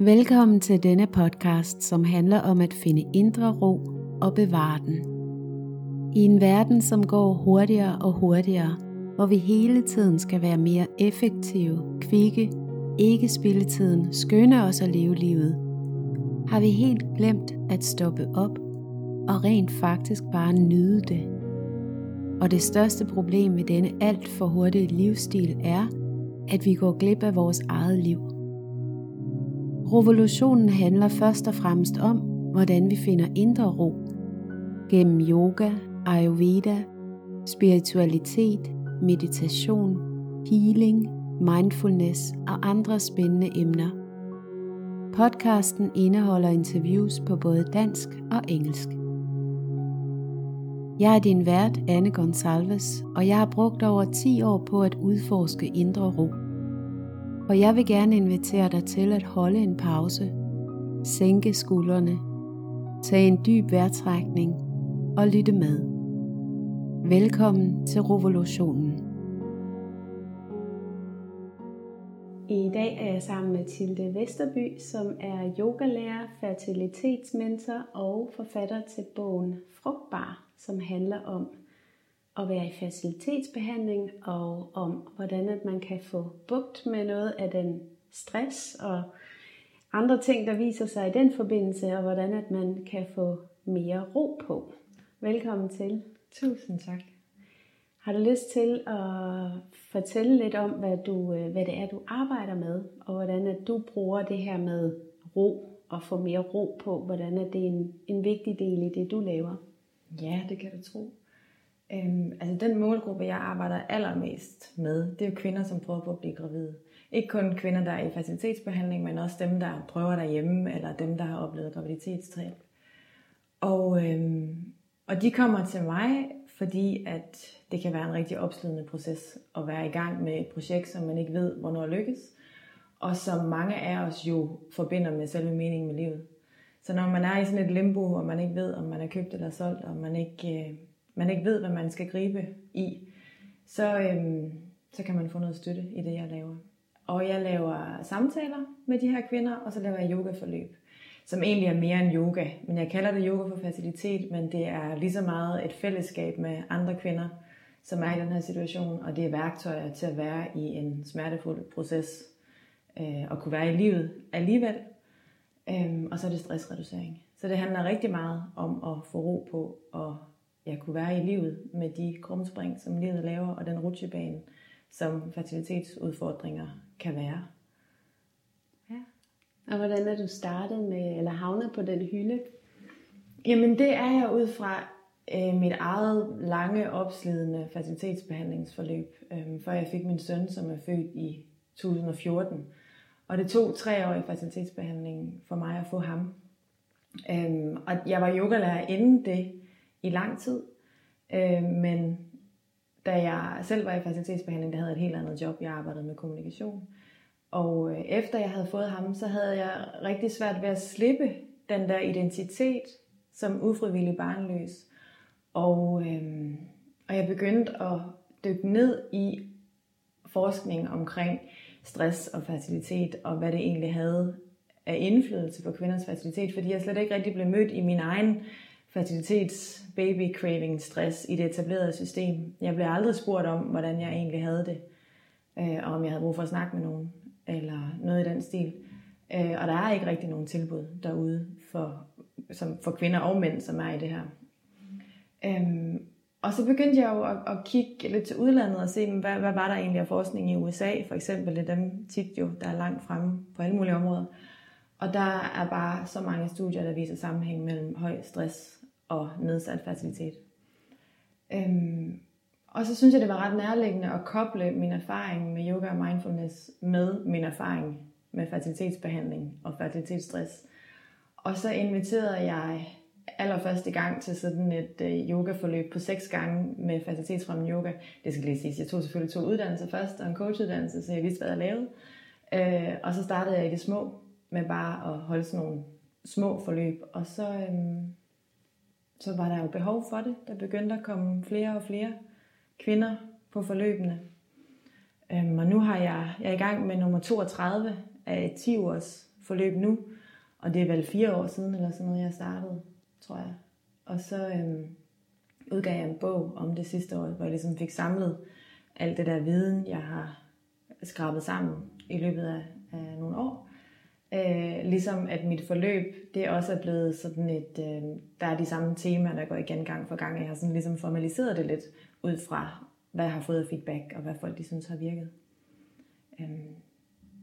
Velkommen til denne podcast, som handler om at finde indre ro og bevare den. I en verden, som går hurtigere og hurtigere, hvor vi hele tiden skal være mere effektive, kvikke, ikke spille tiden, skynde os at leve livet, har vi helt glemt at stoppe op og rent faktisk bare nyde det. Og det største problem med denne alt for hurtige livsstil er, at vi går glip af vores eget liv. Revolutionen handler først og fremmest om, hvordan vi finder indre ro. Gennem yoga, ayurveda, spiritualitet, meditation, healing, mindfulness og andre spændende emner. Podcasten indeholder interviews på både dansk og engelsk. Jeg er din vært, Anne Gonsalves, og jeg har brugt over 10 år på at udforske indre ro. Og jeg vil gerne invitere dig til at holde en pause, sænke skuldrene, tage en dyb vejrtrækning og lytte med. Velkommen til revolutionen. I dag er jeg sammen med Tilde Vesterby, som er yogalærer, fertilitetsmentor og forfatter til bogen Frugtbar, som handler om at være i facilitetsbehandling og om, hvordan at man kan få bugt med noget af den stress og andre ting, der viser sig i den forbindelse, og hvordan at man kan få mere ro på. Velkommen til. Tusind tak. Har du lyst til at fortælle lidt om, hvad, du, øh, hvad det er, du arbejder med, og hvordan at du bruger det her med ro og få mere ro på, hvordan er det en, en vigtig del i det, du laver? Ja, det kan du tro. Øhm, altså den målgruppe, jeg arbejder allermest med, det er jo kvinder, som prøver på at blive gravide. Ikke kun kvinder, der er i facilitetsbehandling, men også dem, der prøver derhjemme, eller dem, der har oplevet graviditetstræb. Og, øhm, og de kommer til mig, fordi at det kan være en rigtig opslidende proces at være i gang med et projekt, som man ikke ved, hvornår lykkes, og som mange af os jo forbinder med selve meningen med livet. Så når man er i sådan et limbo, og man ikke ved, om man er købt eller solgt, og man ikke, øh, man ikke ved, hvad man skal gribe i, så, øh, så kan man få noget støtte i det, jeg laver. Og jeg laver samtaler med de her kvinder, og så laver jeg yogaforløb, som egentlig er mere end yoga. Men jeg kalder det yoga for facilitet, men det er lige så meget et fællesskab med andre kvinder, som er i den her situation, og det er værktøjer til at være i en smertefuld proces, øh, og kunne være i livet alligevel, Øhm, og så er det stressreducering. Så det handler rigtig meget om at få ro på og jeg kunne være i livet med de krumspring, som livet laver, og den rutsjebane, som fertilitetsudfordringer kan være. Ja. Og hvordan er du startet med, eller havnet på den hylde? Jamen det er jeg ud fra øh, mit eget lange, opslidende fertilitetsbehandlingsforløb, øh, før jeg fik min søn, som er født i 2014. Og det tog tre år i fertilitetsbehandlingen for mig at få ham. Øhm, og jeg var yogalærer inden det i lang tid. Øhm, men da jeg selv var i fertilitetsbehandling, der havde jeg et helt andet job. Jeg arbejdede med kommunikation. Og øh, efter jeg havde fået ham, så havde jeg rigtig svært ved at slippe den der identitet som ufrivillig barnløs. Og, øhm, og jeg begyndte at dykke ned i forskning omkring stress og fertilitet, og hvad det egentlig havde af indflydelse på kvinders fertilitet, fordi jeg slet ikke rigtig blev mødt i min egen fertilitets baby craving stress i det etablerede system. Jeg blev aldrig spurgt om, hvordan jeg egentlig havde det, øh, og om jeg havde brug for at snakke med nogen, eller noget i den stil. Øh, og der er ikke rigtig nogen tilbud derude for, som, for kvinder og mænd, som er i det her. Øhm, og så begyndte jeg jo at, at kigge lidt til udlandet og se, hvad, hvad var der egentlig af forskning i USA, for eksempel. Det er dem tit jo, der er langt fremme på alle mulige områder. Og der er bare så mange studier, der viser sammenhæng mellem høj stress og nedsat fertilitet. Øhm, og så synes jeg, det var ret nærliggende at koble min erfaring med yoga og mindfulness med min erfaring med fertilitetsbehandling og fertilitetsstress. Og så inviterede jeg allerførste gang til sådan et øh, yogaforløb på seks gange med facilitetsfremmende yoga. Det skal lige siges, jeg tog selvfølgelig to uddannelser først, og en coachuddannelse, så jeg vidste, hvad jeg lavede. Øh, og så startede jeg i det små, med bare at holde sådan nogle små forløb. Og så, øh, så var der jo behov for det. Der begyndte at komme flere og flere kvinder på forløbene. Øhm, og nu har jeg, jeg er i gang med nummer 32 af et 10 års forløb nu, og det er vel fire år siden, eller sådan noget, jeg startede, tror jeg. Og så øhm, udgav jeg en bog om det sidste år, hvor jeg ligesom fik samlet alt det der viden, jeg har skrabet sammen i løbet af, af nogle år. Øh, ligesom at mit forløb, det også er blevet sådan et, øh, der er de samme temaer, der går igen gang for gang. Jeg har sådan ligesom formaliseret det lidt ud fra, hvad jeg har fået af feedback, og hvad folk de synes har virket. Øh,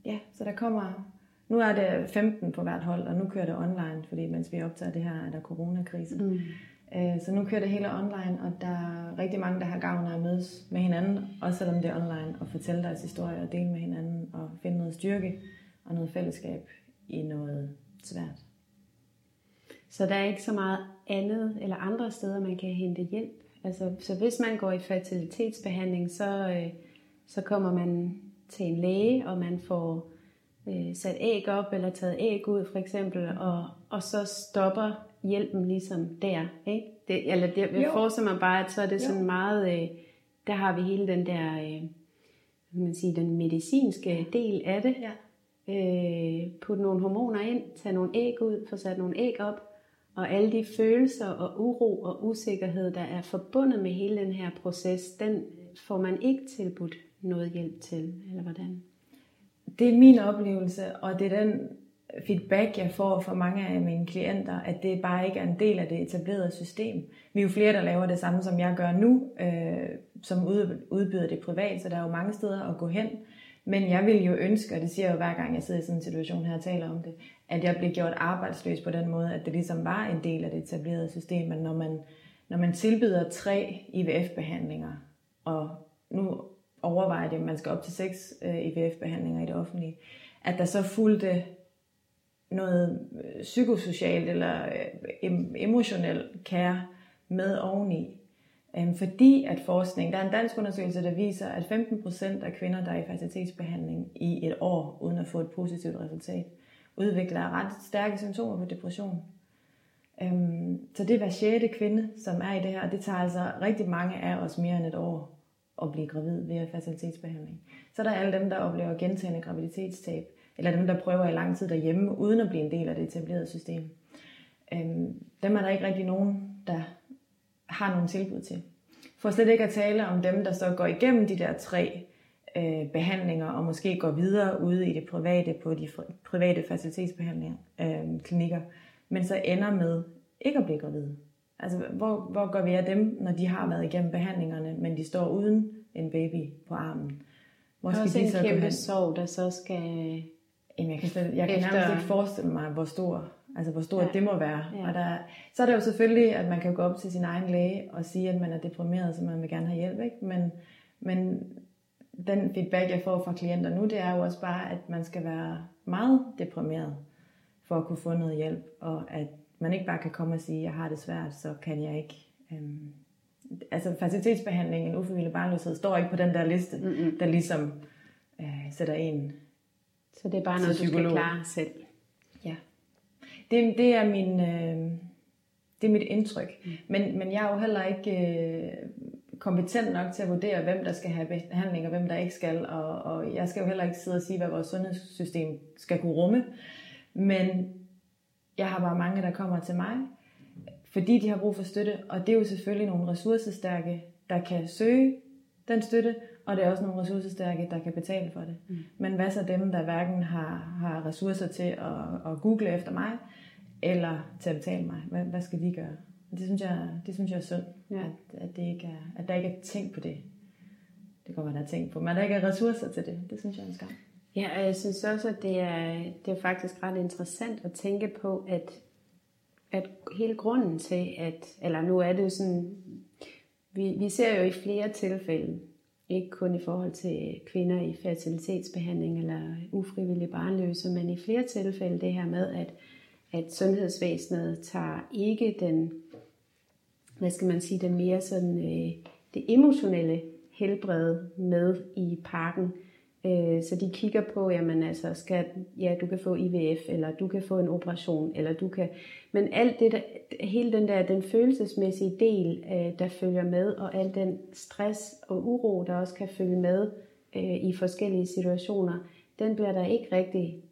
ja, så der kommer, nu er det 15 på hvert hold, og nu kører det online, fordi mens vi optager det her, er der coronakrise. Mm. Øh, så nu kører det hele online, og der er rigtig mange, der har gavn af at mødes med hinanden, også selvom det er online, og fortælle deres historie og dele med hinanden, og finde noget styrke og noget fællesskab i noget svært. Så der er ikke så meget andet eller andre steder, man kan hente hjælp? Altså, så hvis man går i fertilitetsbehandling, så, øh, så kommer man til en læge, og man får øh, sat æg op, eller taget æg ud for eksempel, og, og så stopper hjælpen ligesom der, ikke? Det, eller det, jeg forestiller mig bare, at så er det jo. sådan meget, øh, der har vi hele den der, øh, man sige, den medicinske del af det. Ja. Øh, putte nogle hormoner ind, tage nogle æg ud, få sat nogle æg op, og alle de følelser og uro og usikkerhed, der er forbundet med hele den her proces, den får man ikke tilbudt noget hjælp til, eller hvordan? Det er min oplevelse, og det er den feedback, jeg får fra mange af mine klienter, at det bare ikke er en del af det etablerede system. Vi er jo flere, der laver det samme, som jeg gør nu, øh, som udbyder det privat, så der er jo mange steder at gå hen. Men jeg vil jo ønske, og det siger jeg jo hver gang, jeg sidder i sådan en situation her og taler om det, at jeg bliver gjort arbejdsløs på den måde, at det ligesom var en del af det etablerede system, at når man, når man tilbyder tre IVF-behandlinger, og nu overveje det, man skal op til seks øh, IVF-behandlinger i det offentlige, at der så fulgte noget øh, psykosocialt eller øh, emotionel care med oveni. Øhm, fordi at forskning, der er en dansk undersøgelse, der viser, at 15% af kvinder, der er i fertilitetsbehandling i et år, uden at få et positivt resultat, udvikler ret stærke symptomer på depression. Øhm, så det er hver sjette kvinde, som er i det her, og det tager altså rigtig mange af os mere end et år at blive gravid ved fertilitetsbehandling. Så der er alle dem, der oplever gentagende graviditetstab, eller dem, der prøver i lang tid derhjemme, uden at blive en del af det etablerede system. Øhm, dem er der ikke rigtig nogen, der har nogle tilbud til. For slet ikke at tale om dem, der så går igennem de der tre øh, behandlinger, og måske går videre ude i det private, på de private facilitetsbehandlinger, øh, klinikker, men så ender med ikke at blive gravide. Altså, hvor, hvor går vi af dem, når de har været igennem behandlingerne, men de står uden en baby på armen? Hvor skal de så en kæmpe sorg, der så skal... Jamen, jeg kan, slet, jeg kan efter... nærmest ikke forestille mig, hvor stor Altså hvor stort ja. det må være. Ja. Og der, så er det jo selvfølgelig, at man kan gå op til sin egen læge og sige, at man er deprimeret, så man vil gerne have hjælp. Ikke? Men, men den feedback, jeg får fra klienter nu, det er jo også bare, at man skal være meget deprimeret for at kunne få noget hjælp. Og at man ikke bare kan komme og sige, jeg har det svært, så kan jeg ikke... Øhm, altså facilitetsbehandling, en ufrivillig barnløshed, står ikke på den der liste, Mm-mm. der ligesom øh, sætter en Så det er bare noget, du skal klare selv. Ja. Det, det er min... Øh, det er mit indtryk. Mm. Men, men jeg er jo heller ikke øh, kompetent nok til at vurdere, hvem der skal have behandling, og hvem der ikke skal. Og, og jeg skal jo heller ikke sidde og sige, hvad vores sundhedssystem skal kunne rumme. Men jeg har bare mange, der kommer til mig, fordi de har brug for støtte. Og det er jo selvfølgelig nogle ressourcestærke, der kan søge den støtte, og det er også nogle ressourcestærke, der kan betale for det. Mm. Men hvad så dem, der hverken har, har ressourcer til at, at google efter mig, eller til at betale mig? Hvad, hvad skal de gøre? Det synes jeg, det synes jeg er synd, ja. at, at, det ikke er, at der ikke er tænkt på det. Det kommer der er tænkt på, men der ikke er ressourcer til det. Det synes jeg er en skam. Ja, og jeg synes også, at det er, det er faktisk ret interessant at tænke på, at, at hele grunden til, at, eller nu er det jo sådan, vi, vi ser jo i flere tilfælde, ikke kun i forhold til kvinder i fertilitetsbehandling eller ufrivillige barnløse, men i flere tilfælde det her med, at, at sundhedsvæsenet tager ikke den, hvad skal man sige, den mere sådan, øh, det emotionelle helbred med i parken, Øh, så de kigger på, jamen altså, skal, ja, du kan få IVF, eller du kan få en operation, eller du kan... Men alt det der, hele den der, den følelsesmæssige del, øh, der følger med, og al den stress og uro, der også kan følge med øh, i forskellige situationer, den bliver der ikke rigtig,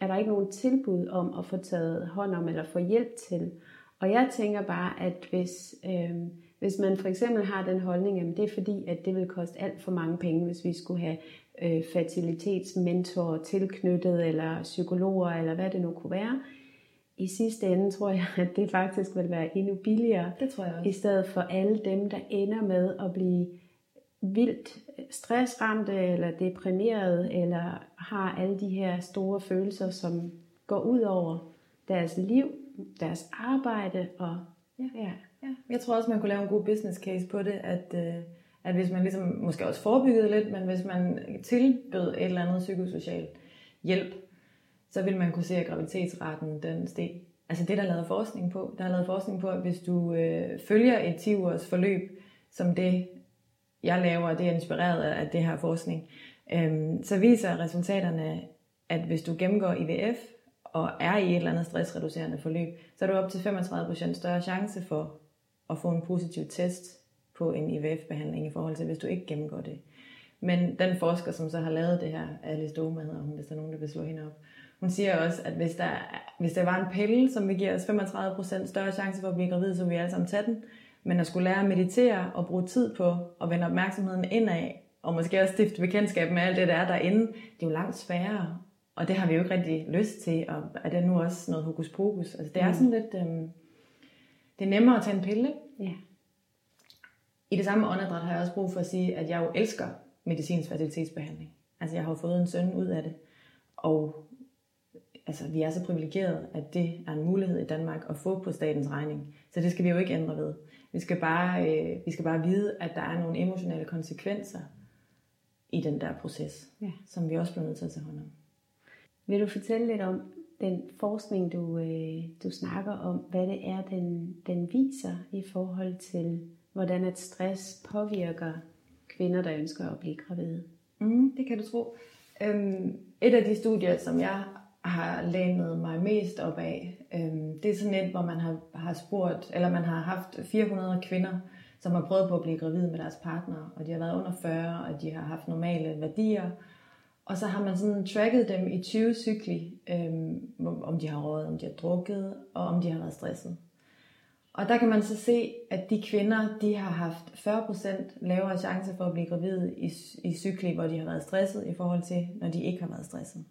er der ikke nogen tilbud om at få taget hånd om eller få hjælp til. Og jeg tænker bare, at hvis, øh, hvis man for eksempel har den holdning, at det er fordi, at det vil koste alt for mange penge, hvis vi skulle have øh, fertilitetsmentorer tilknyttet, eller psykologer, eller hvad det nu kunne være, i sidste ende tror jeg, at det faktisk vil være endnu billigere. Det tror jeg også. I stedet for alle dem, der ender med at blive vildt stressramte, eller deprimeret, eller har alle de her store følelser, som går ud over deres liv, deres arbejde. Og, ja. Ja. Ja. Jeg tror også, man kunne lave en god business case på det, at, øh, at hvis man ligesom, måske også forebyggede lidt, men hvis man tilbød et eller andet psykosocial hjælp, så vil man kunne se, at graviditetsraten den steg. Altså det, der er lavet forskning på. Der er lavet forskning på, at hvis du øh, følger et 10 års forløb, som det, jeg laver, det er inspireret af det her forskning, øh, så viser resultaterne, at hvis du gennemgår IVF og er i et eller andet stressreducerende forløb, så er du op til 35% større chance for at få en positiv test på en IVF-behandling i forhold til, hvis du ikke gennemgår det. Men den forsker, som så har lavet det her, Alice Doma hedder hun, hvis der er nogen, der vil slå hende op, hun siger også, at hvis der, hvis der var en pille, som vil give os 35% større chance for at blive gravid, så vi alle sammen tage den. Men at skulle lære at meditere og bruge tid på at vende opmærksomheden indad, og måske også stifte bekendtskab med alt det, der er derinde, det er jo langt sværere. Og det har vi jo ikke rigtig lyst til, og er det nu også noget hokus pokus? Altså det er mm. sådan lidt, øhm, det er nemmere at tage en pille. Ja. I det samme åndedræt har jeg også brug for at sige, at jeg jo elsker medicinsk fertilitetsbehandling. Altså jeg har jo fået en søn ud af det, og altså, vi er så privilegerede, at det er en mulighed i Danmark at få på statens regning. Så det skal vi jo ikke ændre ved. Vi skal bare, øh, vi skal bare vide, at der er nogle emotionelle konsekvenser i den der proces, ja. som vi også bliver nødt til at tage hånd om. Vil du fortælle lidt om den forskning, du, øh, du snakker om, hvad det er, den, den viser i forhold til, hvordan at stress påvirker kvinder, der ønsker at blive gravide? Mm, det kan du tro. Øhm, et af de studier, som jeg har lænet mig mest op af. Øhm, det er sådan et, hvor man har, har spurgt, eller man har haft 400 kvinder, som har prøvet på at blive gravide med deres partner, og de har været under 40, og de har haft normale værdier. Og så har man sådan tracket dem i 20 cykli, øhm, om de har røget, om de har drukket, og om de har været stresset. Og der kan man så se, at de kvinder, de har haft 40% lavere chance for at blive gravide i, i cykli, hvor de har været stresset, i forhold til, når de ikke har været stresset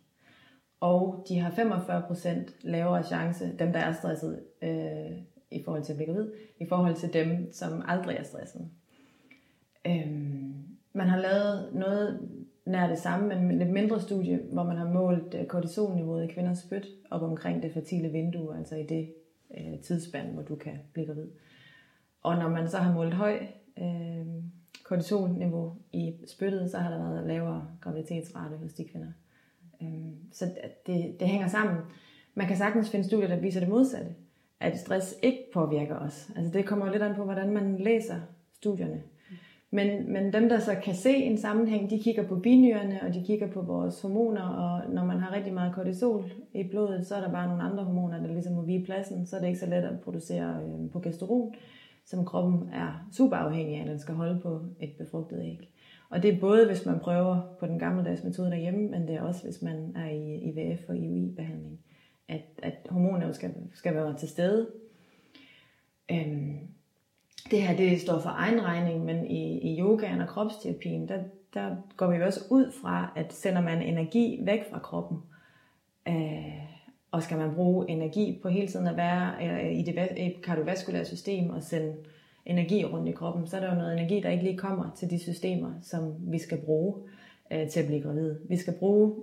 og de har 45% lavere chance, dem der er stresset øh, i forhold til at blive gravid, i forhold til dem, som aldrig er stresset. Øhm, man har lavet noget nær det samme, men lidt mindre studie, hvor man har målt øh, kortisolniveauet i kvinders spyt op omkring det fertile vindue, altså i det øh, tidsspand, hvor du kan blive gravid. Og når man så har målt høj øh, kortisolniveau i spyttet, så har der været lavere graviditetsrate hos de kvinder. Øh, så det, det hænger sammen. Man kan sagtens finde studier, der viser det modsatte. At stress ikke påvirker os. Altså det kommer jo lidt an på, hvordan man læser studierne. Men, men dem, der så kan se en sammenhæng, de kigger på binyrerne, og de kigger på vores hormoner, og når man har rigtig meget kortisol i blodet, så er der bare nogle andre hormoner, der ligesom må vige pladsen, så er det ikke så let at producere øh, progesteron, som kroppen er super afhængig af, at den skal holde på et befrugtet æg. Og det er både, hvis man prøver på den gammeldags metode derhjemme, men det er også, hvis man er i IVF og IUI-behandling, at, at hormonerne skal, skal være til stede. Øhm, det her det står for egen regning, men i, i yogaen og kropsterapien, der, der går vi også ud fra, at sender man energi væk fra kroppen, øh, og skal man bruge energi på hele tiden at være øh, i det kardiovaskulære system og sende energi rundt i kroppen, så er der jo noget energi, der ikke lige kommer til de systemer, som vi skal bruge øh, til at blive gravid. Vi skal bruge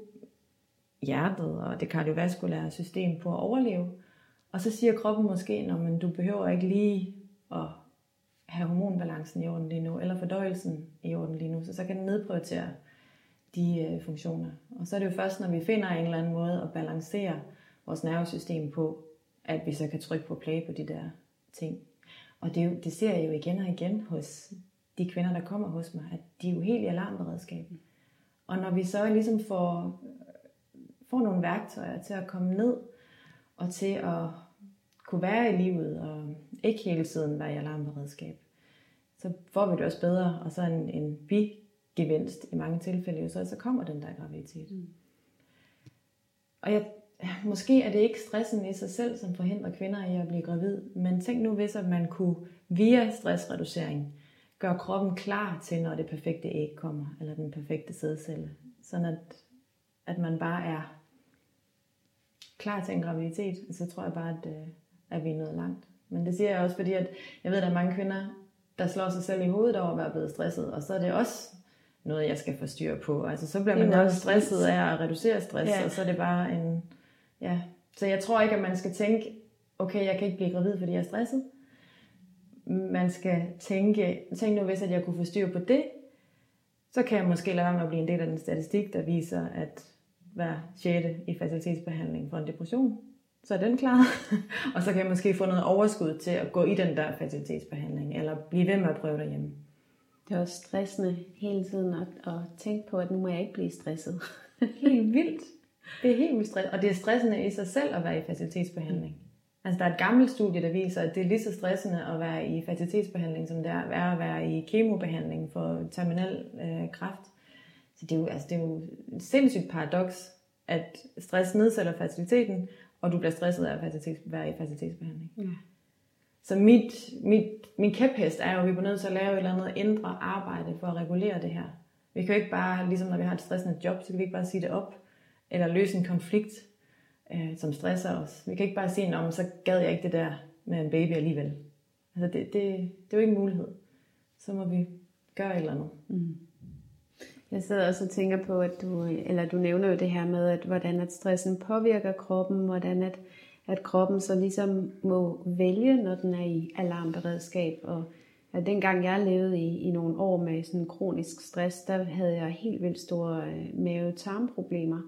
hjertet og det kardiovaskulære system på at overleve. Og så siger kroppen måske, at du behøver ikke lige at have hormonbalancen i orden lige nu, eller fordøjelsen i orden lige nu, så så kan den nedprioritere de øh, funktioner. Og så er det jo først, når vi finder en eller anden måde at balancere vores nervesystem på, at vi så kan trykke på play på de der ting. Og det, det ser jeg jo igen og igen hos de kvinder, der kommer hos mig, at de er jo helt i alarmberedskaben. Og når vi så ligesom får, øh, får nogle værktøjer til at komme ned, og til at kunne være i livet, og ikke hele tiden være i alarmberedskab, så får vi det også bedre. Og så en, en gevinst i mange tilfælde, så, så kommer den der graviditet. Mm. Og jeg, måske er det ikke stressen i sig selv, som forhindrer kvinder i at blive gravid, men tænk nu hvis, at man kunne via stressreducering gøre kroppen klar til, når det perfekte æg kommer, eller den perfekte sædcelle. Sådan at, at man bare er klar til en graviditet, så tror jeg bare, at, øh, at vi er nået langt. Men det siger jeg også, fordi at jeg ved, at der er mange kvinder, der slår sig selv i hovedet over at være blevet stresset, og så er det også noget, jeg skal få styr på. Altså, så bliver man også stresset af at reducere stress, ja. og så er det bare en... Ja. Så jeg tror ikke, at man skal tænke, okay, jeg kan ikke blive gravid, fordi jeg er stresset. Man skal tænke, tænk nu, hvis at jeg kunne få styr på det, så kan jeg måske lade være med at blive en del af den statistik, der viser, at hver 6. i facilitetsbehandling for en depression, så er den klar. og så kan jeg måske få noget overskud til at gå i den der facilitetsbehandling, eller blive ved med at prøve derhjemme. Det er også stressende hele tiden at, at tænke på, at nu må jeg ikke blive stresset. helt vildt. Det er helt vildt stressende. Og det er stressende i sig selv at være i facilitetsbehandling. Altså der er et gammelt studie, der viser, at det er lige så stressende at være i facilitetsbehandling, som det er at være i kemobehandling for terminal øh, kræft. Så det er, jo, altså, det er jo et sindssygt paradoks, at stress nedsætter faciliteten, og du bliver stresset af at være i facilitetsbehandling. Ja. Så mit, mit, min kæphest er jo, at vi er nødt til at lave et eller andet indre arbejde for at regulere det her. Vi kan jo ikke bare, ligesom når vi har et stressende job, så kan vi ikke bare sige det op, eller løse en konflikt, øh, som stresser os. Vi kan ikke bare sige, at så gad jeg ikke det der med en baby alligevel. Altså det, det, det er jo ikke en mulighed. Så må vi gøre et eller andet. Mm. Jeg sidder også og tænker på, at du, eller du nævner jo det her med, at hvordan at stressen påvirker kroppen, hvordan at, at kroppen så ligesom må vælge, når den er i alarmberedskab. Og at dengang jeg levede i, i nogle år med sådan kronisk stress, der havde jeg helt vildt store øh, mave-tarmproblemer.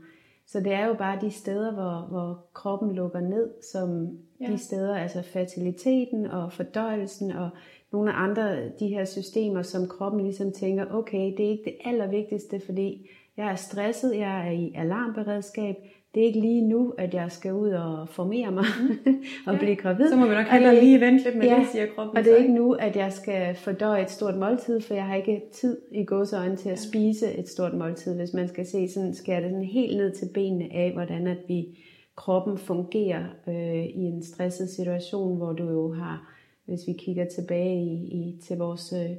Så det er jo bare de steder, hvor, hvor kroppen lukker ned, som ja. de steder, altså fertiliteten og fordøjelsen og nogle af andre de her systemer, som kroppen ligesom tænker, okay, det er ikke det allervigtigste, fordi jeg er stresset, jeg er i alarmberedskab, det er ikke lige nu, at jeg skal ud og formere mig mm. og ja. blive gravid. Så må vi nok hellere lige vente lidt med ja, det, siger kroppen. Og det er ikke nu, at jeg skal fordøje et stort måltid, for jeg har ikke tid i gåseøjne til at spise et stort måltid. Hvis man skal se, sådan, skære det sådan helt ned til benene af, hvordan at vi kroppen fungerer øh, i en stresset situation, hvor du jo har hvis vi kigger tilbage i, i, til vores øh,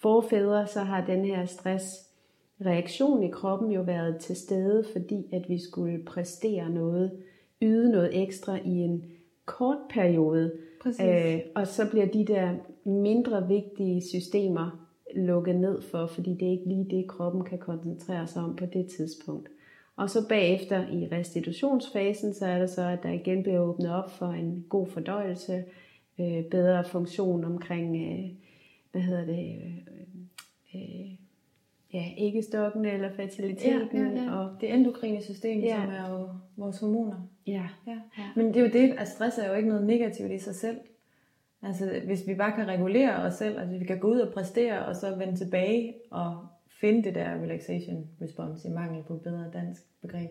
forfædre, så har den her stressreaktion i kroppen jo været til stede, fordi at vi skulle præstere noget, yde noget ekstra i en kort periode. Æh, og så bliver de der mindre vigtige systemer lukket ned for, fordi det er ikke lige det, kroppen kan koncentrere sig om på det tidspunkt. Og så bagefter i restitutionsfasen, så er det så, at der igen bliver åbnet op for en god fordøjelse, øh, bedre funktion omkring, øh, hvad hedder det, øh, øh, ja, æggestokken eller fertiliteten. Ja, ja, ja. Og det endokrine system, ja. som er jo vores hormoner. Ja. ja. ja. Men det er jo det, at stress er jo ikke noget negativt i sig selv. Altså, hvis vi bare kan regulere os selv, altså vi kan gå ud og præstere, og så vende tilbage og finde det der relaxation response i mangel på et bedre dansk begreb,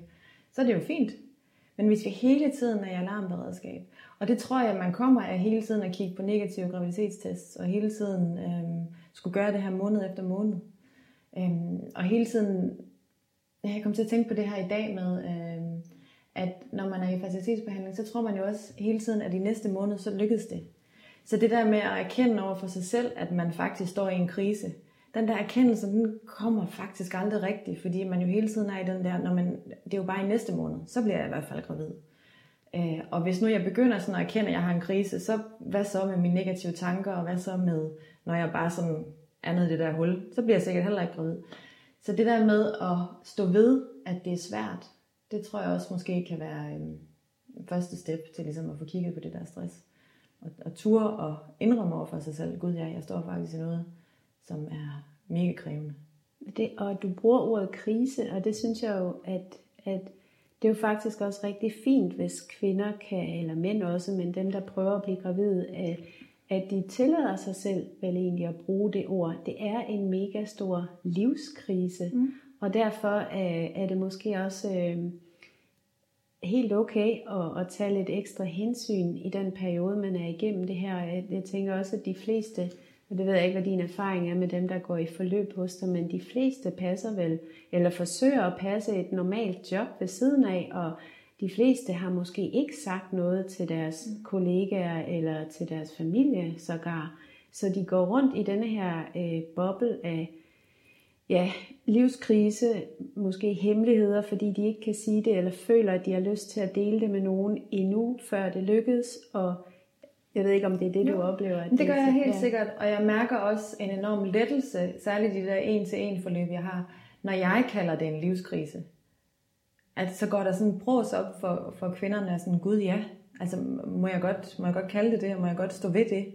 så er det jo fint. Men hvis vi hele tiden er i alarmberedskab, og det tror jeg, man kommer af hele tiden at kigge på negative graviditetstests, og hele tiden øhm, skulle gøre det her måned efter måned. Øhm, og hele tiden, jeg kom til at tænke på det her i dag med, øhm, at når man er i facilitetsbehandling, så tror man jo også hele tiden, at i næste måned, så lykkedes det. Så det der med at erkende over for sig selv, at man faktisk står i en krise, den der erkendelse, den kommer faktisk aldrig rigtigt, fordi man jo hele tiden er i den der, når man, det er jo bare i næste måned, så bliver jeg i hvert fald gravid. Øh, og hvis nu jeg begynder sådan at erkende, at jeg har en krise, så hvad så med mine negative tanker, og hvad så med, når jeg bare sådan er nede i det der hul, så bliver jeg sikkert heller ikke gravid. Så det der med at stå ved, at det er svært, det tror jeg også måske kan være øh, første step til ligesom at få kigget på det der stress. Og, og ture og indrømme over for sig selv, gud ja, jeg står faktisk i noget, som er mega krævende. Det, og du bruger ordet krise, og det synes jeg jo, at, at det er jo faktisk også rigtig fint, hvis kvinder kan, eller mænd også, men dem, der prøver at blive gravide, at de tillader sig selv vel egentlig at bruge det ord. Det er en mega stor livskrise, mm. og derfor er det måske også øh, helt okay at, at tage lidt ekstra hensyn i den periode, man er igennem det her. Jeg tænker også, at de fleste og det ved jeg ikke, hvad din erfaring er med dem, der går i forløb hos dig, men de fleste passer vel, eller forsøger at passe et normalt job ved siden af, og de fleste har måske ikke sagt noget til deres mm. kollegaer eller til deres familie sågar. Så de går rundt i denne her øh, boble af ja, livskrise, måske hemmeligheder, fordi de ikke kan sige det, eller føler, at de har lyst til at dele det med nogen endnu, før det lykkes, og jeg ved ikke, om det er det, jo. du oplever. At det, det gør jeg helt ja. sikkert, og jeg mærker også en enorm lettelse, særligt i det der en-til-en forløb, jeg har, når jeg kalder det en livskrise. At så går der sådan en bros op for, for kvinderne, sådan, gud ja, altså må jeg, godt, må jeg godt kalde det det, må jeg godt stå ved det.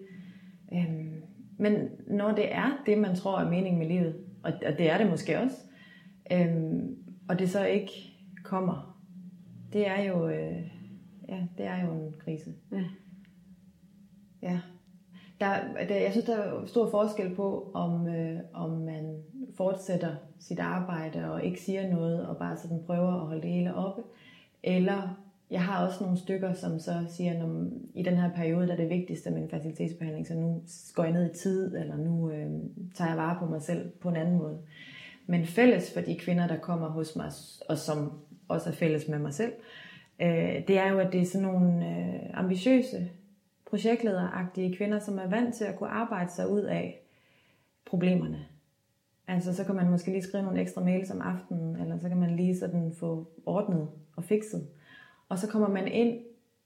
Øhm, men når det er det, man tror er meningen med livet, og, og det er det måske også, øhm, og det så ikke kommer, det er jo, øh, ja, det er jo en krise. Ja. Ja. Der, der, jeg synes, der er stor forskel på, om, øh, om man fortsætter sit arbejde og ikke siger noget, og bare sådan prøver at holde det hele oppe, eller jeg har også nogle stykker, som så siger, at i den her periode, der er det vigtigste med en facilitetsbehandling, så nu går jeg ned i tid, eller nu øh, tager jeg vare på mig selv på en anden måde. Men fælles for de kvinder, der kommer hos mig, og som også er fælles med mig selv, øh, det er jo, at det er sådan nogle øh, ambitiøse, projektlederagtige kvinder, som er vant til at kunne arbejde sig ud af problemerne. Altså, så kan man måske lige skrive nogle ekstra mails om aftenen, eller så kan man lige sådan få ordnet og fikset. Og så kommer man ind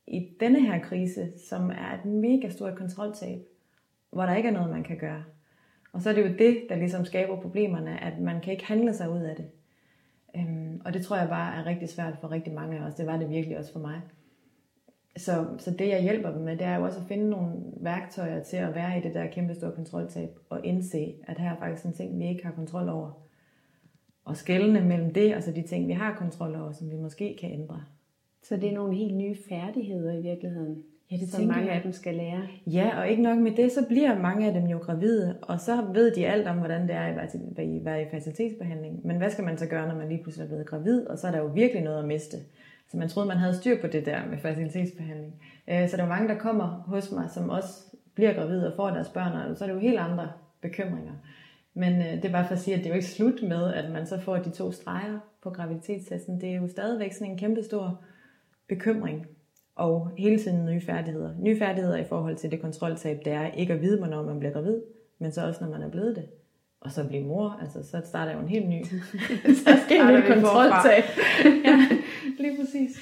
i denne her krise, som er et mega stort kontroltab, hvor der ikke er noget, man kan gøre. Og så er det jo det, der ligesom skaber problemerne, at man kan ikke handle sig ud af det. Øhm, og det tror jeg bare er rigtig svært for rigtig mange af os. Det var det virkelig også for mig. Så, så det jeg hjælper dem med, det er jo også at finde nogle værktøjer til at være i det der kæmpe store kontroltab og indse, at her er faktisk en ting, vi ikke har kontrol over. Og skældene mellem det og så de ting, vi har kontrol over, som vi måske kan ændre. Så det er nogle helt nye færdigheder i virkeligheden, ja, det som mange jeg. af dem skal lære. Ja, og ikke nok med det, så bliver mange af dem jo gravide, og så ved de alt om, hvordan det er at være i facilitetsbehandling. Men hvad skal man så gøre, når man lige pludselig er blevet gravid, og så er der jo virkelig noget at miste. Så man troede, man havde styr på det der med facilitetsbehandling. Øh, så der er mange, der kommer hos mig, som også bliver gravide og får deres børn, og så er det jo helt andre bekymringer. Men øh, det er bare for at sige, at det er jo ikke slut med, at man så får de to streger på graviditetstesten. Det er jo stadigvæk sådan en kæmpe stor bekymring og hele tiden nye færdigheder. Nye færdigheder i forhold til det kontroltab, det er ikke at vide, hvornår man bliver gravid, men så også, når man er blevet det. Og så blive mor, altså så starter jo en helt ny, så starter en kontroltab. ja, lige præcis.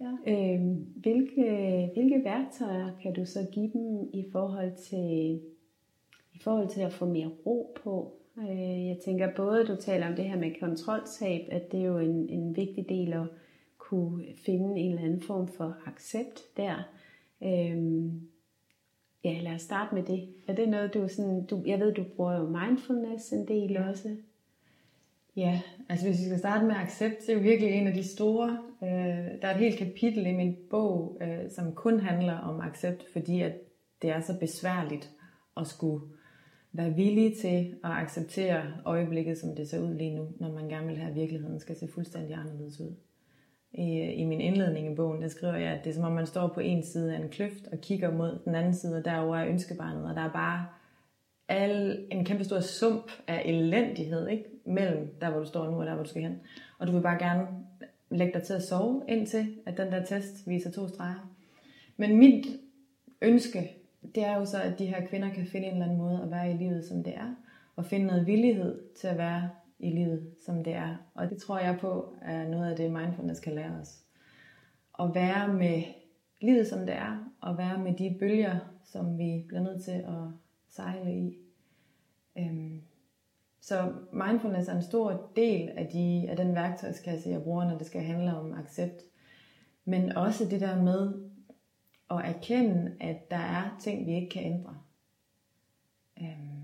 Ja. Øhm, hvilke, hvilke værktøjer kan du så give dem i forhold til, i forhold til at få mere ro på? Øh, jeg tænker både, du taler om det her med kontroltab, at det er jo en, en vigtig del at kunne finde en eller anden form for accept der. Øhm, ja, lad os starte med det. Er det noget, du sådan, du, jeg ved, du bruger jo mindfulness en del ja. også. Ja, altså hvis vi skal starte med accept, så er jo virkelig en af de store. Øh, der er et helt kapitel i min bog, øh, som kun handler om accept, fordi at det er så besværligt at skulle være villig til at acceptere øjeblikket, som det ser ud lige nu, når man gerne vil have, at virkeligheden skal se fuldstændig anderledes ud i, i min indledning i bogen, der skriver jeg, at det er som om man står på en side af en kløft og kigger mod den anden side, og derover er ønskebarnet, og der er bare al, en kæmpe stor sump af elendighed, ikke? Mellem der, hvor du står nu og der, hvor du skal hen. Og du vil bare gerne lægge dig til at sove, indtil at den der test viser to streger. Men mit ønske, det er jo så, at de her kvinder kan finde en eller anden måde at være i livet, som det er, og finde noget villighed til at være i livet, som det er. Og det tror jeg på er noget af det, mindfulness kan lære os. At være med livet, som det er, og være med de bølger, som vi bliver nødt til at sejle i. Øhm, så mindfulness er en stor del af, de, af den værktøjskasse, jeg bruger, når det skal handle om accept. Men også det der med at erkende, at der er ting, vi ikke kan ændre. Øhm,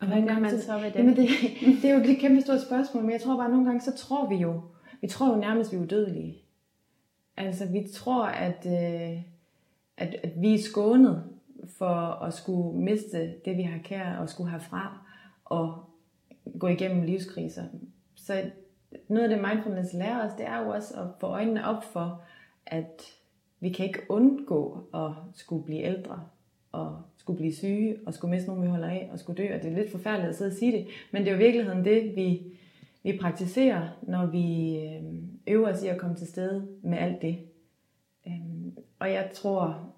og hvad gør man så ved det? Jamen det, det er jo et kæmpe stort spørgsmål, men jeg tror bare, at nogle gange, så tror vi jo, vi tror jo nærmest, vi er udødelige. Altså, vi tror, at, øh, at, at vi er skånet for at skulle miste det, vi har kær, og skulle have fra, og gå igennem livskriser. Så noget af det mindfulness lærer os, det er jo også at få øjnene op for, at vi kan ikke undgå at skulle blive ældre. og skulle blive syge, og skulle miste nogen, vi holder af, og skulle dø. Og det er lidt forfærdeligt at sidde og sige det, men det er jo i virkeligheden det, vi, vi praktiserer, når vi øh, øver os i at komme til stede med alt det. Øhm, og jeg tror,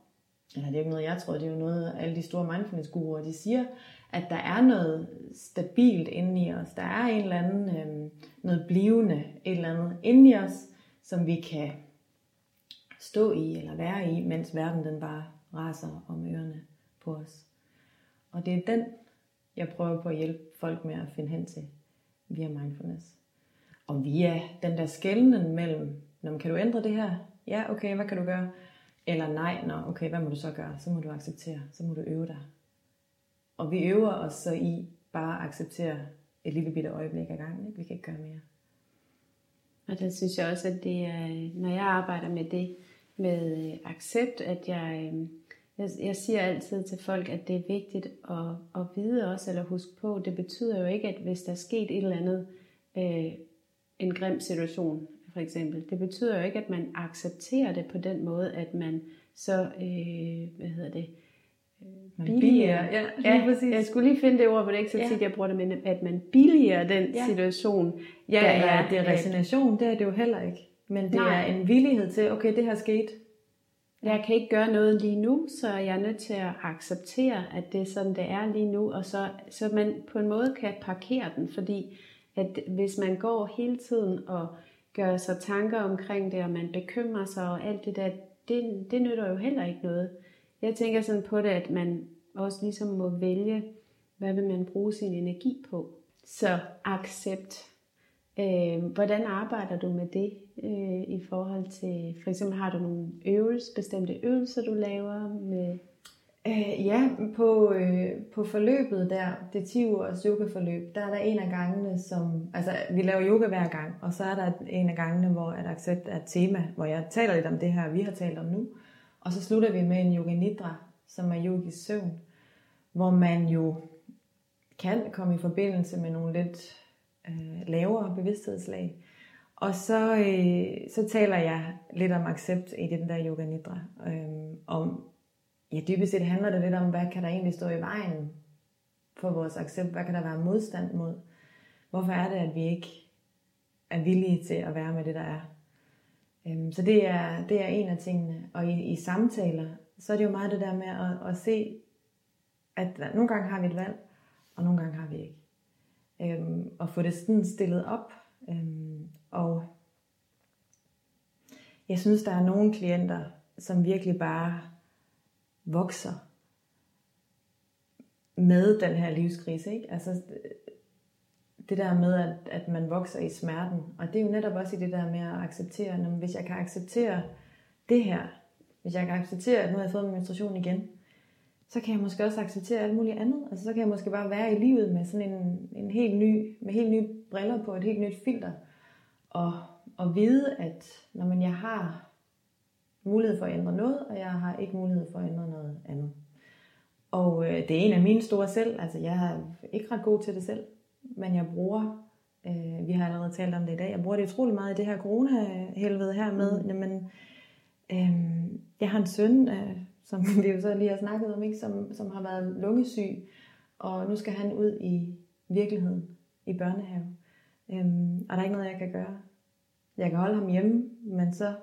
eller det er ikke noget, jeg tror, det er jo noget, alle de store mindfulness-guruer, de siger, at der er noget stabilt inde i os. Der er en eller anden, øh, noget blivende, et eller andet inde i os, som vi kan stå i eller være i, mens verden den bare raser om ørerne på os. Og det er den, jeg prøver på at hjælpe folk med at finde hen til via mindfulness. Og via den der skælden mellem, når kan du ændre det her? Ja, okay, hvad kan du gøre? Eller nej, nå, okay, hvad må du så gøre? Så må du acceptere, så må du øve dig. Og vi øver os så i bare at acceptere et lille bitte øjeblik ad gangen. Ikke? Vi kan ikke gøre mere. Og der synes jeg også, at det er, når jeg arbejder med det, med øh, accept, at jeg, øh, jeg, jeg siger altid til folk, at det er vigtigt at, at vide også, eller huske på, det betyder jo ikke, at hvis der er sket et eller andet, øh, en grim situation, for eksempel, det betyder jo ikke, at man accepterer det på den måde, at man så, øh, hvad hedder det, billigere. Ja, ja, præcis. Jeg skulle lige finde det ord, hvor det ikke så tit, ja. jeg bruger det, men at man billiger den ja. situation. Ja, der ja, er, det er resignation, det er det jo heller ikke. Men det Nej. er en villighed til, okay, det her sket. Jeg kan ikke gøre noget lige nu, så jeg er nødt til at acceptere, at det er sådan, det er lige nu, og så, så man på en måde kan parkere den, fordi at hvis man går hele tiden og gør sig tanker omkring det, og man bekymrer sig og alt det der, det, det nytter jo heller ikke noget. Jeg tænker sådan på det, at man også ligesom må vælge, hvad vil man bruge sin energi på. Så accept. Øh, hvordan arbejder du med det øh, i forhold til, for eksempel har du nogle øvelser, bestemte øvelser, du laver med Øh, ja, på, øh, på forløbet der, det 10 ugers yogaforløb, der er der en af gangene, som, altså vi laver yoga hver gang, og så er der en af gangene, hvor at accept er et tema, hvor jeg taler lidt om det her, vi har talt om nu, og så slutter vi med en yoga nidra, som er yogisk søvn, hvor man jo kan komme i forbindelse med nogle lidt øh, lavere bevidsthedslag. Og så, øh, så taler jeg lidt om accept i den der yoga nidra, øh, om ja, dybest set handler det lidt om, hvad kan der egentlig stå i vejen for vores accept? Hvad kan der være modstand mod? Hvorfor er det, at vi ikke er villige til at være med det, der er? Øhm, så det er, det er en af tingene. Og i, i samtaler, så er det jo meget det der med at, at se, at nogle gange har vi et valg, og nogle gange har vi ikke. Øhm, og få det sådan stillet op. Øhm, og jeg synes, der er nogle klienter, som virkelig bare vokser med den her livskrise. Ikke? Altså, det der med, at, at man vokser i smerten. Og det er jo netop også i det der med at acceptere, at hvis jeg kan acceptere det her, hvis jeg kan acceptere, at nu har jeg fået min menstruation igen, så kan jeg måske også acceptere alt muligt andet. Altså så kan jeg måske bare være i livet med sådan en, en helt ny, med helt nye briller på, et helt nyt filter. Og, og vide, at når man jeg har mulighed for at ændre noget, og jeg har ikke mulighed for at ændre noget andet. Og øh, det er en af mine store selv. Altså, jeg er ikke ret god til det selv, men jeg bruger, øh, vi har allerede talt om det i dag, jeg bruger det utrolig meget i det her corona-helvede her med, mm. jamen, øh, jeg har en søn, øh, som vi jo så lige har snakket om, ikke, som, som har været lungesyg, og nu skal han ud i virkeligheden i børnehave. Øh, og der er ikke noget, jeg kan gøre. Jeg kan holde ham hjemme, men så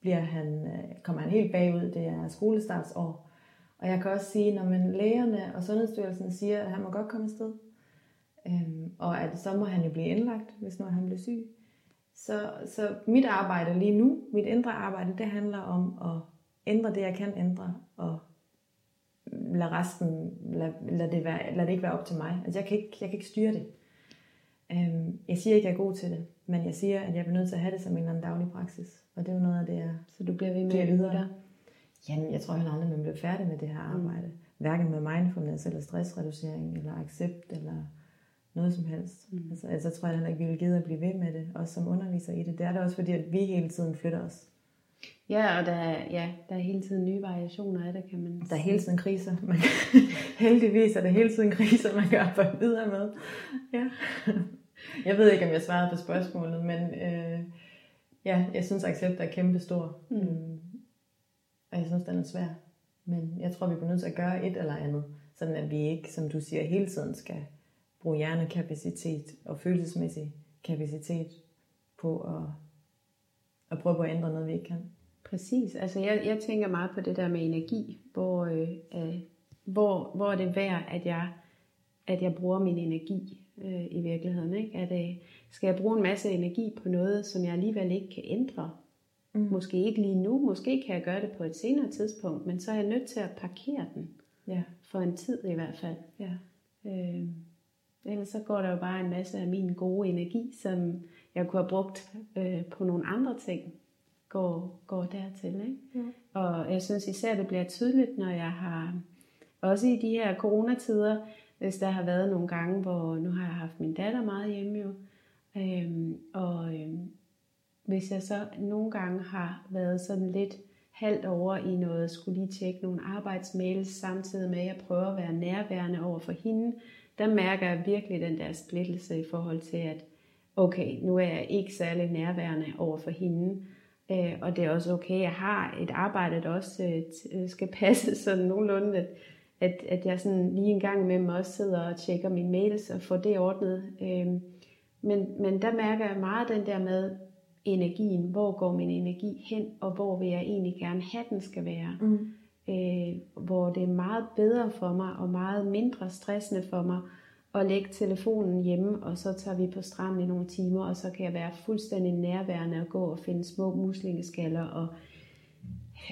bliver han, øh, kommer han helt bagud. Det er skolestartsår. Og jeg kan også sige, når man lægerne og Sundhedsstyrelsen siger, at han må godt komme afsted, øhm, og at så må han jo blive indlagt, hvis nu han bliver syg. Så, så mit arbejde lige nu, mit indre arbejde, det handler om at ændre det, jeg kan ændre, og lade resten, lad, lad, det, være, lad det ikke være op til mig. Altså jeg kan ikke, jeg kan ikke styre det. Øhm, jeg siger ikke, at jeg er god til det, men jeg siger, at jeg er nødt til at have det som en eller anden daglig praksis. Og det er jo noget af det, jeg Så du bliver ved med at videre? Der. Jamen, jeg tror heller aldrig, man bliver færdig med det her mm. arbejde. Mm. Hverken med mindfulness, eller stressreducering, eller accept, eller noget som helst. Mm. Altså, altså, tror jeg heller ikke, vi vil give at blive ved med det, også som underviser i det. Det er det også fordi, at vi hele tiden flytter os. Ja, og der er, ja, der er hele tiden nye variationer af det, kan man Der er hele tiden kriser. Man, heldigvis er der hele tiden kriser, man kan arbejde videre med. Ja. Jeg ved ikke, om jeg svarede på spørgsmålet, men øh, ja, jeg synes, at accept er kæmpe stor. Mm. Mm. Og jeg synes, den er svær. Men jeg tror, vi bliver nødt til at gøre et eller andet, sådan at vi ikke, som du siger, hele tiden skal bruge hjernekapacitet og følelsesmæssig kapacitet på at, at prøve på at ændre noget, vi ikke kan. Præcis. Altså jeg, jeg tænker meget på det der med energi, hvor, øh, øh, hvor, hvor er det værd, at jeg, at jeg bruger min energi øh, i virkeligheden. Ikke? At, øh, skal jeg bruge en masse energi på noget, som jeg alligevel ikke kan ændre? Mm. Måske ikke lige nu, måske kan jeg gøre det på et senere tidspunkt, men så er jeg nødt til at parkere den. Ja. For en tid i hvert fald. Ja. Øh, ellers så går der jo bare en masse af min gode energi, som jeg kunne have brugt øh, på nogle andre ting, går, går dertil. Ikke? Ja. Og jeg synes især, det bliver tydeligt, når jeg har, også i de her coronatider, hvis der har været nogle gange, hvor nu har jeg haft min datter meget hjemme jo, øhm, og øhm, hvis jeg så nogle gange har været sådan lidt halvt over i noget, skulle lige tjekke nogle arbejdsmails samtidig med, at jeg prøver at være nærværende over for hende, der mærker jeg virkelig den der splittelse i forhold til, at okay, nu er jeg ikke særlig nærværende over for hende, øh, og det er også okay, jeg har et arbejde, der også øh, øh skal passe sådan nogenlunde, at, at, at jeg sådan lige en gang med mig også sidder og tjekker mine mails og får det ordnet. Øh, men, men der mærker jeg meget den der med energien, hvor går min energi hen, og hvor vil jeg egentlig gerne have, den skal være. Mm. Øh, hvor det er meget bedre for mig, og meget mindre stressende for mig, at lægge telefonen hjemme, og så tager vi på stranden i nogle timer, og så kan jeg være fuldstændig nærværende og gå og finde små muslingeskaller og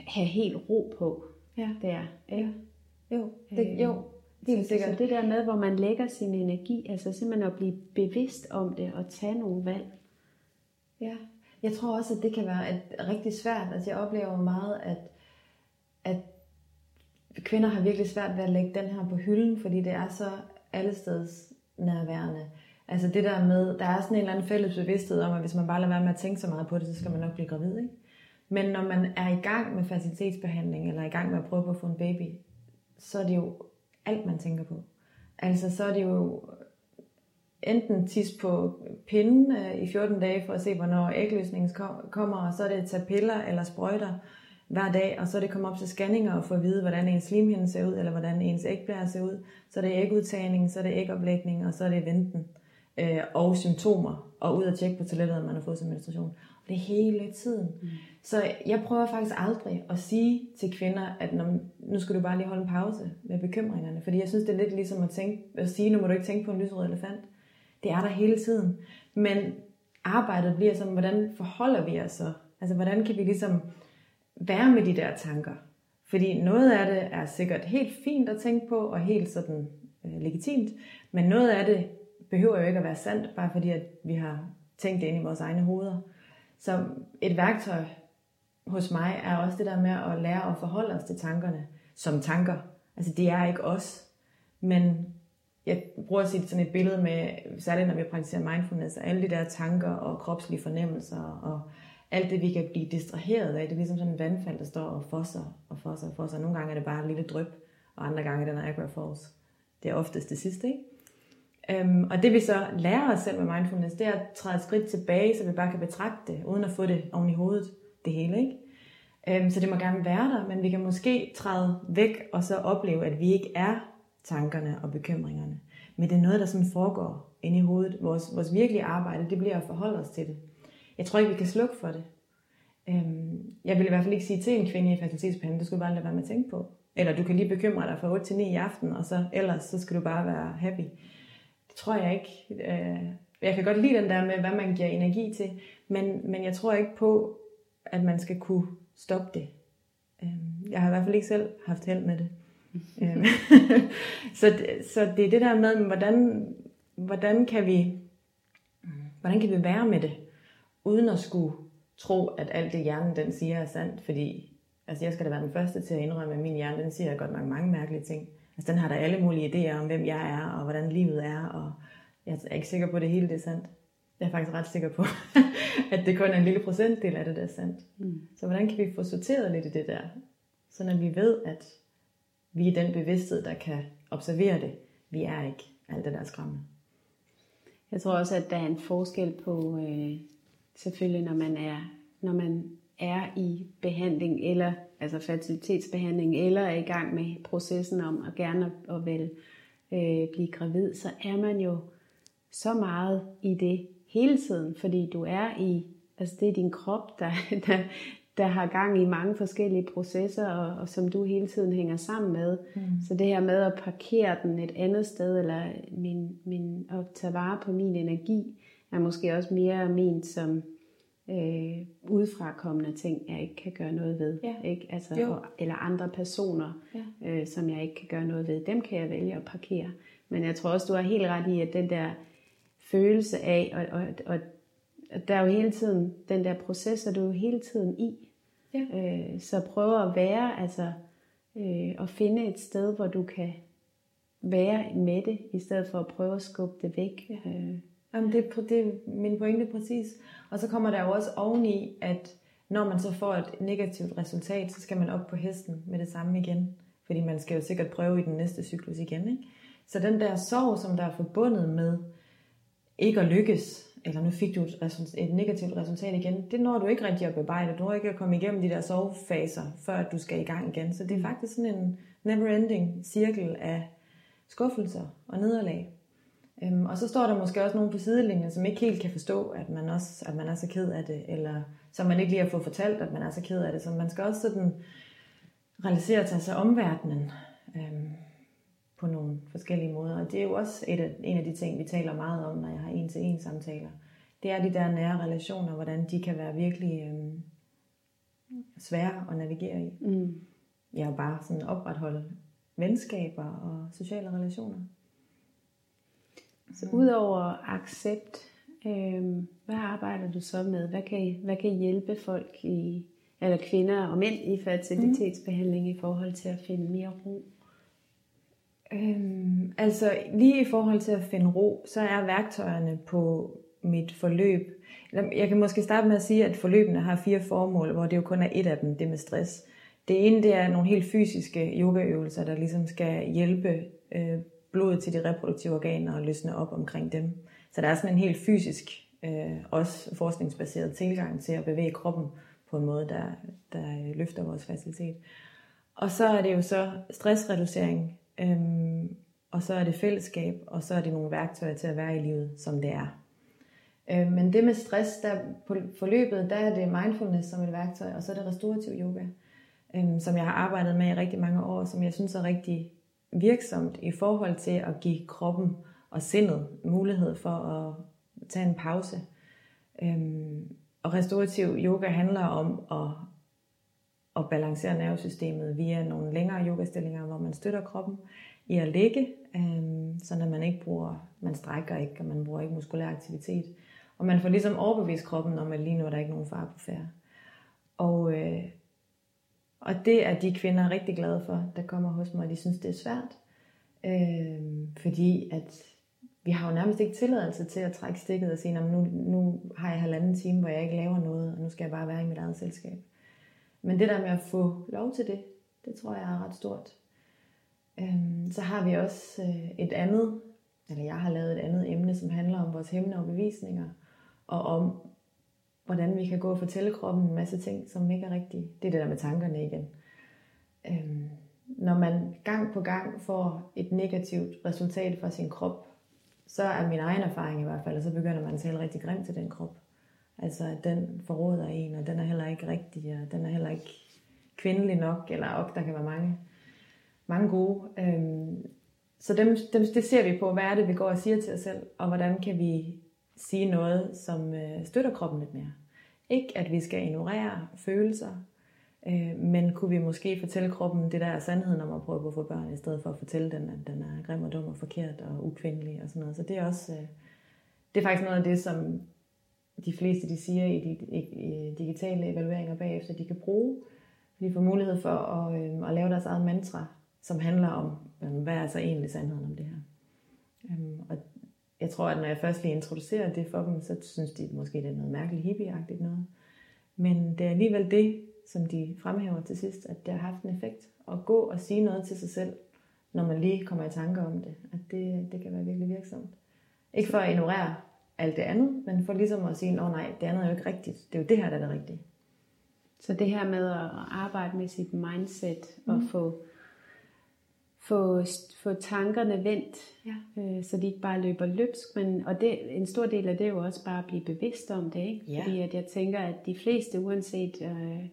have helt ro på ja. der. Ikke? Ja. Jo, det, øh, jo, helt sikkert. Så det der med, hvor man lægger sin energi, altså simpelthen at blive bevidst om det og tage nogle valg. Ja, jeg tror også, at det kan være et, rigtig svært. Altså jeg oplever meget, at, at kvinder har virkelig svært ved at lægge den her på hylden, fordi det er så allesteds nærværende. Altså det der med, der er sådan en eller anden fælles bevidsthed om, at hvis man bare lader være med at tænke så meget på det, så skal man nok blive gravid. Ikke? Men når man er i gang med facilitetsbehandling, eller i gang med at prøve på at få en baby, så er det jo alt, man tænker på. Altså så er det jo enten tis på pinden øh, i 14 dage for at se, hvornår ægløsningen kommer, og så er det at tage piller eller sprøjter hver dag, og så er det komme op til scanninger og få at vide, hvordan ens slimhinde ser ud, eller hvordan ens ægblære ser ud. Så er det ægudtagning, så er det ægoplægning, og så er det venten øh, og symptomer, og ud at tjekke på toilettet, at man har fået sin menstruation. Og det er hele tiden. Mm. Så jeg prøver faktisk aldrig at sige til kvinder, at når, nu skal du bare lige holde en pause med bekymringerne, fordi jeg synes, det er lidt ligesom at, tænke, at sige, nu må du ikke tænke på en lysrød elefant. Det er der hele tiden. Men arbejdet bliver som, hvordan forholder vi os så? Altså, hvordan kan vi ligesom være med de der tanker. Fordi noget af det er sikkert helt fint at tænke på, og helt sådan øh, legitimt, men noget af det behøver jo ikke at være sandt, bare fordi at vi har tænkt det ind i vores egne hoveder. Så et værktøj hos mig er også det der med at lære at forholde os til tankerne som tanker. Altså det er ikke os, men jeg bruger at sige sådan et billede med, særligt når vi praktiserer mindfulness, alle de der tanker og kropslige fornemmelser og alt det, vi kan blive distraheret af, det er ligesom sådan en vandfald, der står og fosser og fosser og fosser. Nogle gange er det bare et lille dryp, og andre gange er det Niagara Falls. Det er oftest det sidste, ikke? Øhm, og det vi så lærer os selv med mindfulness, det er at træde et skridt tilbage, så vi bare kan betragte det, uden at få det oven i hovedet, det hele, ikke? Øhm, så det må gerne være der, men vi kan måske træde væk og så opleve, at vi ikke er tankerne og bekymringerne. Men det er noget, der sådan foregår inde i hovedet. Vores, vores virkelige arbejde, det bliver at forholde os til det jeg tror ikke, vi kan slukke for det. Øhm, jeg vil i hvert fald ikke sige til en kvinde i fertilitetsbehandling, det skulle du bare lade være med at tænke på. Eller du kan lige bekymre dig fra 8 til 9 i aften, og så ellers så skal du bare være happy. Det tror jeg ikke. Øh, jeg kan godt lide den der med, hvad man giver energi til, men, men jeg tror ikke på, at man skal kunne stoppe det. Øhm, jeg har i hvert fald ikke selv haft held med det. Øhm, så, så det er det der med, hvordan, hvordan kan vi hvordan kan vi være med det? Uden at skulle tro, at alt det hjernen den siger er sandt, fordi altså jeg skal da være den første til at indrømme, at min hjerne den siger godt nok mange mærkelige ting. Altså den har der alle mulige idéer om, hvem jeg er, og hvordan livet er, og jeg er ikke sikker på, at det hele det er sandt. Jeg er faktisk ret sikker på, at det kun er en lille procentdel af det, der er sandt. Mm. Så hvordan kan vi få sorteret lidt i det der, så at vi ved, at vi er den bevidsthed, der kan observere det. Vi er ikke alt det der skræmmende. Jeg tror også, at der er en forskel på, øh, selvfølgelig når man er, når man er i behandling, eller altså fertilitetsbehandling, eller er i gang med processen om at gerne at vel øh, blive gravid, så er man jo så meget i det hele tiden, fordi du er i, altså det er din krop, der, der, der har gang i mange forskellige processer, og, og som du hele tiden hænger sammen med. Mm. Så det her med at parkere den et andet sted, eller min, min, at tage vare på min energi, er måske også mere ment som øh, udefrakommende ting, jeg ikke kan gøre noget ved. Ja. Ikke? Altså, og, eller andre personer, ja. øh, som jeg ikke kan gøre noget ved. Dem kan jeg vælge at parkere. Men jeg tror også, du har helt ret i, at den der følelse af, og, og, og, og der er jo hele tiden, den der proces, er du jo hele tiden i. Ja. Øh, så prøv at være, altså øh, at finde et sted, hvor du kan være med det, i stedet for at prøve at skubbe det væk. Ja. Øh. Jamen det, det er min pointe præcis. Og så kommer der jo også oveni, at når man så får et negativt resultat, så skal man op på hesten med det samme igen. Fordi man skal jo sikkert prøve i den næste cyklus igen. Ikke? Så den der sorg, som der er forbundet med ikke at lykkes, eller nu fik du et, et negativt resultat igen, det når du ikke rigtig at bearbejde. Du når ikke at komme igennem de der sovefaser, før du skal i gang igen. Så det er faktisk sådan en never-ending cirkel af skuffelser og nederlag. Øhm, og så står der måske også nogen på sidelinjen, som ikke helt kan forstå, at man, også, at man er så ked af det, eller som man ikke lige har fået fortalt, at man er så ked af det. Så man skal også sådan realisere til sig omverdenen øhm, på nogle forskellige måder. Og det er jo også et af, en af de ting, vi taler meget om, når jeg har en-til-en samtaler. Det er de der nære relationer, hvordan de kan være virkelig øhm, svære at navigere i. Mm. Ja, og bare sådan opretholde venskaber og sociale relationer. Så udover accept, øh, hvad arbejder du så med? Hvad kan, hvad kan hjælpe folk i, eller kvinder og mænd i fertilitetsbehandling mm. i forhold til at finde mere ro? Øhm, altså lige i forhold til at finde ro, så er værktøjerne på mit forløb. Jeg kan måske starte med at sige, at forløbene har fire formål, hvor det jo kun er et af dem, det med stress. Det ene det er nogle helt fysiske yogaøvelser, der ligesom skal hjælpe øh, blodet til de reproduktive organer og løsne op omkring dem. Så der er sådan en helt fysisk, øh, også forskningsbaseret tilgang til at bevæge kroppen på en måde, der, der løfter vores facilitet. Og så er det jo så stressreducering, øhm, og så er det fællesskab, og så er det nogle værktøjer til at være i livet, som det er. Øh, men det med stress, der på forløbet, der er det mindfulness som et værktøj, og så er det restorativ yoga, øhm, som jeg har arbejdet med i rigtig mange år, som jeg synes er rigtig virksomt i forhold til at give kroppen og sindet mulighed for at tage en pause. Øhm, og restorativ yoga handler om at, at balancere nervesystemet via nogle længere yogastillinger, hvor man støtter kroppen i at ligge, øhm, så at man ikke bruger, man strækker ikke, og man bruger ikke muskulær aktivitet. Og man får ligesom overbevist kroppen om, at lige nu er der ikke nogen far på færre. Og, øh, og det er de kvinder rigtig glade for, der kommer hos mig, og de synes, det er svært. Øh, fordi at vi har jo nærmest ikke tilladelse til at trække stikket og sige, nu, nu har jeg halvanden time, hvor jeg ikke laver noget, og nu skal jeg bare være i mit eget selskab. Men det der med at få lov til det, det tror jeg er ret stort. Øhm, så har vi også øh, et andet, eller jeg har lavet et andet emne, som handler om vores hæmmende overbevisninger, og om hvordan vi kan gå og fortælle kroppen en masse ting, som ikke er rigtige. Det er det der med tankerne igen. Øhm, når man gang på gang får et negativt resultat fra sin krop, så er min egen erfaring i hvert fald, og så begynder man at tale rigtig grimt til den krop. Altså, at den forråder en, og den er heller ikke rigtig, og den er heller ikke kvindelig nok, eller op, der kan være mange, mange gode. Øhm, så dem, dem, det ser vi på, hvad er det, vi går og siger til os selv, og hvordan kan vi sige noget, som øh, støtter kroppen lidt mere. Ikke at vi skal ignorere følelser, øh, men kunne vi måske fortælle kroppen det der er sandheden om at prøve på at få børn, i stedet for at fortælle den, at den er grim og dum og forkert og ukvindelig og sådan noget. Så det er også, øh, det er faktisk noget af det, som de fleste de siger i de i, i digitale evalueringer bagefter, de kan bruge. De får mulighed for at, øh, at lave deres eget mantra, som handler om, øh, hvad er så egentlig sandheden om det her. Jeg tror, at når jeg først lige introducerer det for dem, så synes de måske, det er noget mærkeligt hippieagtigt noget. Men det er alligevel det, som de fremhæver til sidst, at det har haft en effekt. At gå og sige noget til sig selv, når man lige kommer i tanker om det, at det, det kan være virkelig virksomt. Ikke for at ignorere alt det andet, men for ligesom at sige, åh oh, nej, det andet er jo ikke rigtigt. Det er jo det her, der er det rigtige. Så det her med at arbejde med sit mindset mm. og få, få, få tankerne vendt, ja. øh, så de ikke bare løber løbsk. Men, og det, en stor del af det er jo også bare at blive bevidst om det. Ikke? Ja. Fordi at jeg tænker, at de fleste, uanset øh,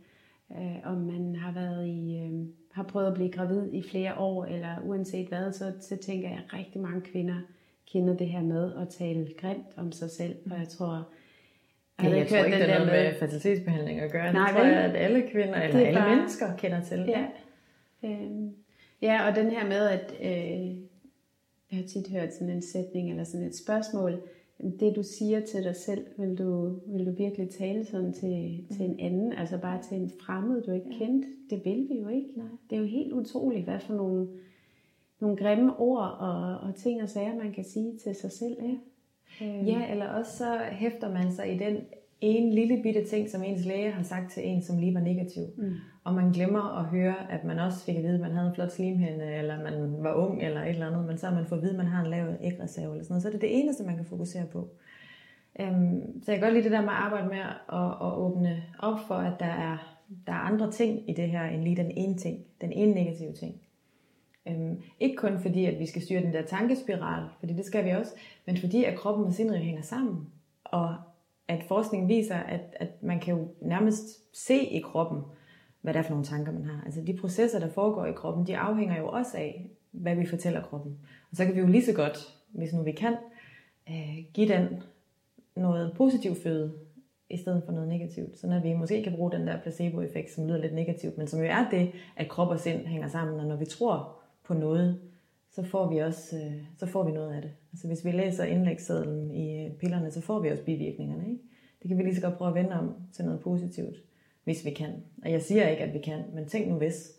øh, om man har været i... Øh, har prøvet at blive gravid i flere år, eller uanset hvad, så, så tænker jeg, at rigtig mange kvinder kender det her med at tale grimt om sig selv, og jeg tror, Ja, jeg, jeg tror ikke, det er noget med, med fertilitetsbehandling at gøre. Nej, det tror jeg, at alle kvinder, eller alle bare, mennesker kender til. Ja. Øh, ja, og den her med, at øh, jeg har tit hørt sådan en sætning, eller sådan et spørgsmål, det du siger til dig selv, vil du, vil du virkelig tale sådan til, til en anden, altså bare til en fremmed, du ikke ja. kendt? Det vil vi jo ikke. Nej. Det er jo helt utroligt, hvad for nogle, nogle grimme ord og, og ting og sager, man kan sige til sig selv. Ja. Øh. Ja, eller også så hæfter man sig i den en lille bitte ting, som ens læge har sagt til en, som lige var negativ. Mm. Og man glemmer at høre, at man også fik at vide, at man havde en flot slimhænde, eller man var ung, eller et eller andet, men så har man fået at vide, at man har en lav ægreserve, eller sådan noget. Så er det det eneste, man kan fokusere på. Um, så jeg kan godt lide det der med at arbejde med at, at åbne op for, at der er, der er andre ting i det her, end lige den ene ting, den ene negative ting. Um, ikke kun fordi, at vi skal styre den der tankespiral, fordi det skal vi også, men fordi, at kroppen og sindet hænger sammen. Og at forskning viser, at, at man kan jo nærmest se i kroppen, hvad det er for nogle tanker, man har. Altså de processer, der foregår i kroppen, de afhænger jo også af, hvad vi fortæller kroppen. Og så kan vi jo lige så godt, hvis nu vi kan, øh, give den noget positiv føde, i stedet for noget negativt. Så når vi måske kan bruge den der placebo-effekt, som lyder lidt negativt, men som jo er det, at krop og sind hænger sammen, og når vi tror på noget, så får vi også øh, så får vi noget af det. Altså hvis vi læser indlægssedlen i øh, pillerne, så får vi også bivirkningerne. Ikke? Det kan vi lige så godt prøve at vende om til noget positivt, hvis vi kan. Og jeg siger ikke, at vi kan, men tænk nu hvis,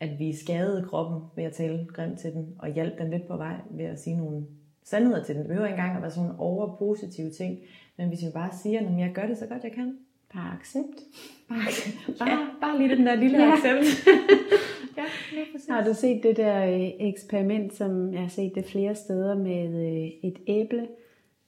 at vi skadede kroppen ved at tale grimt til den, og hjælpe den lidt på vej ved at sige nogle sandheder til den. Det behøver ikke engang at være sådan over positive ting, men hvis vi bare siger, at jeg gør det så godt jeg kan, bare accept. Bare, bare, ja. bare lige den der lille ja. accept. ja, har du set det der øh, eksperiment, som jeg har set det flere steder med øh, et æble,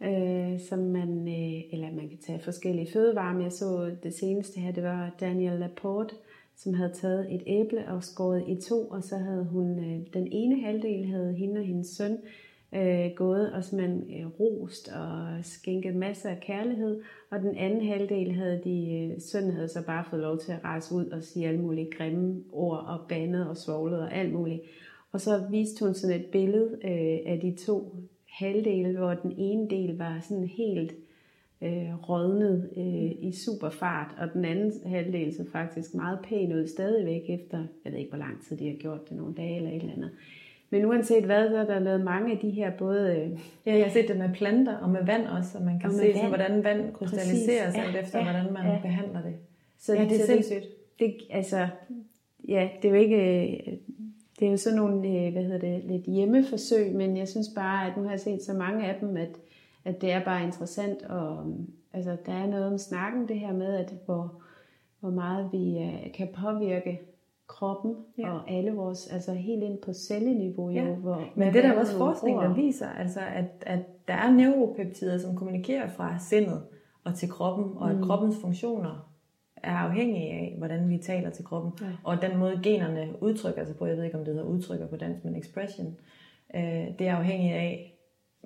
øh, som man, øh, eller man kan tage forskellige fødevarer, men jeg så det seneste her, det var Daniel Laporte, som havde taget et æble og skåret i to, og så havde hun, øh, den ene halvdel havde hende og hendes søn øh, gået og simpelthen øh, rost og skænket masser af kærlighed, og den anden halvdel havde de, øh, sønnen havde så bare fået lov til at rejse ud og sige alle mulige grimme ord og bandet og svoglet og alt muligt. Og så viste hun sådan et billede øh, af de to halvdele, hvor den ene del var sådan helt øh, rådnet øh, i super fart, og den anden halvdel så faktisk meget pæn ud stadigvæk efter, jeg ved ikke hvor lang tid de har gjort det, nogle dage eller et eller andet. Men uanset hvad, så er der lavet mange af de her både... Øh, ja, jeg har set det med planter og med vand også, og man kan og se, vand. hvordan vand krystalliserer sig ja, efter, ja, hvordan man ja. behandler det. Så ja, det er sindssygt. Det, altså, ja, det er jo ikke... Øh, det er jo sådan nogle, øh, hvad hedder det, lidt hjemmeforsøg, men jeg synes bare, at nu har jeg set så mange af dem, at, at det er bare interessant, og altså, der er noget om snakken, det her med, at hvor, hvor meget vi kan påvirke kroppen ja. og alle vores, altså helt ind på celleniveau jo. Ja. Hvor, Men det der er også forskning, der viser, altså at, at der er neuropeptider, som kommunikerer fra sindet og til kroppen, og mm. at kroppens funktioner er afhængige af, hvordan vi taler til kroppen, ja. og den måde generne udtrykker sig på, jeg ved ikke om det hedder udtrykker på dansk, men expression, øh, det er afhængigt af,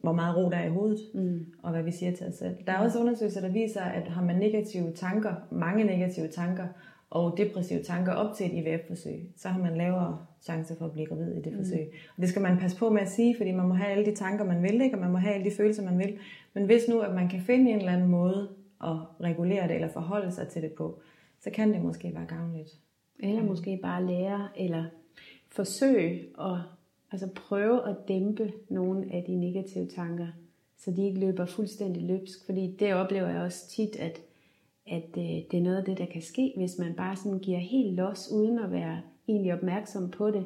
hvor meget ro der er i hovedet, mm. og hvad vi siger til os selv. Der er også undersøgelser, der viser, at har man negative tanker, mange negative tanker, og depressive tanker op til et IVF-forsøg, så har man lavere chance for at blive gravid i det mm. forsøg. Og det skal man passe på med at sige, fordi man må have alle de tanker, man vil, ikke? og man må have alle de følelser, man vil. Men hvis nu, at man kan finde en eller anden måde at regulere det, eller forholde sig til det på, så kan det måske være gavnligt. Eller måske bare lære, eller forsøge at altså prøve at dæmpe nogle af de negative tanker, så de ikke løber fuldstændig løbsk. Fordi det oplever jeg også tit, at at øh, det er noget af det, der kan ske, hvis man bare sådan giver helt los, uden at være egentlig opmærksom på det.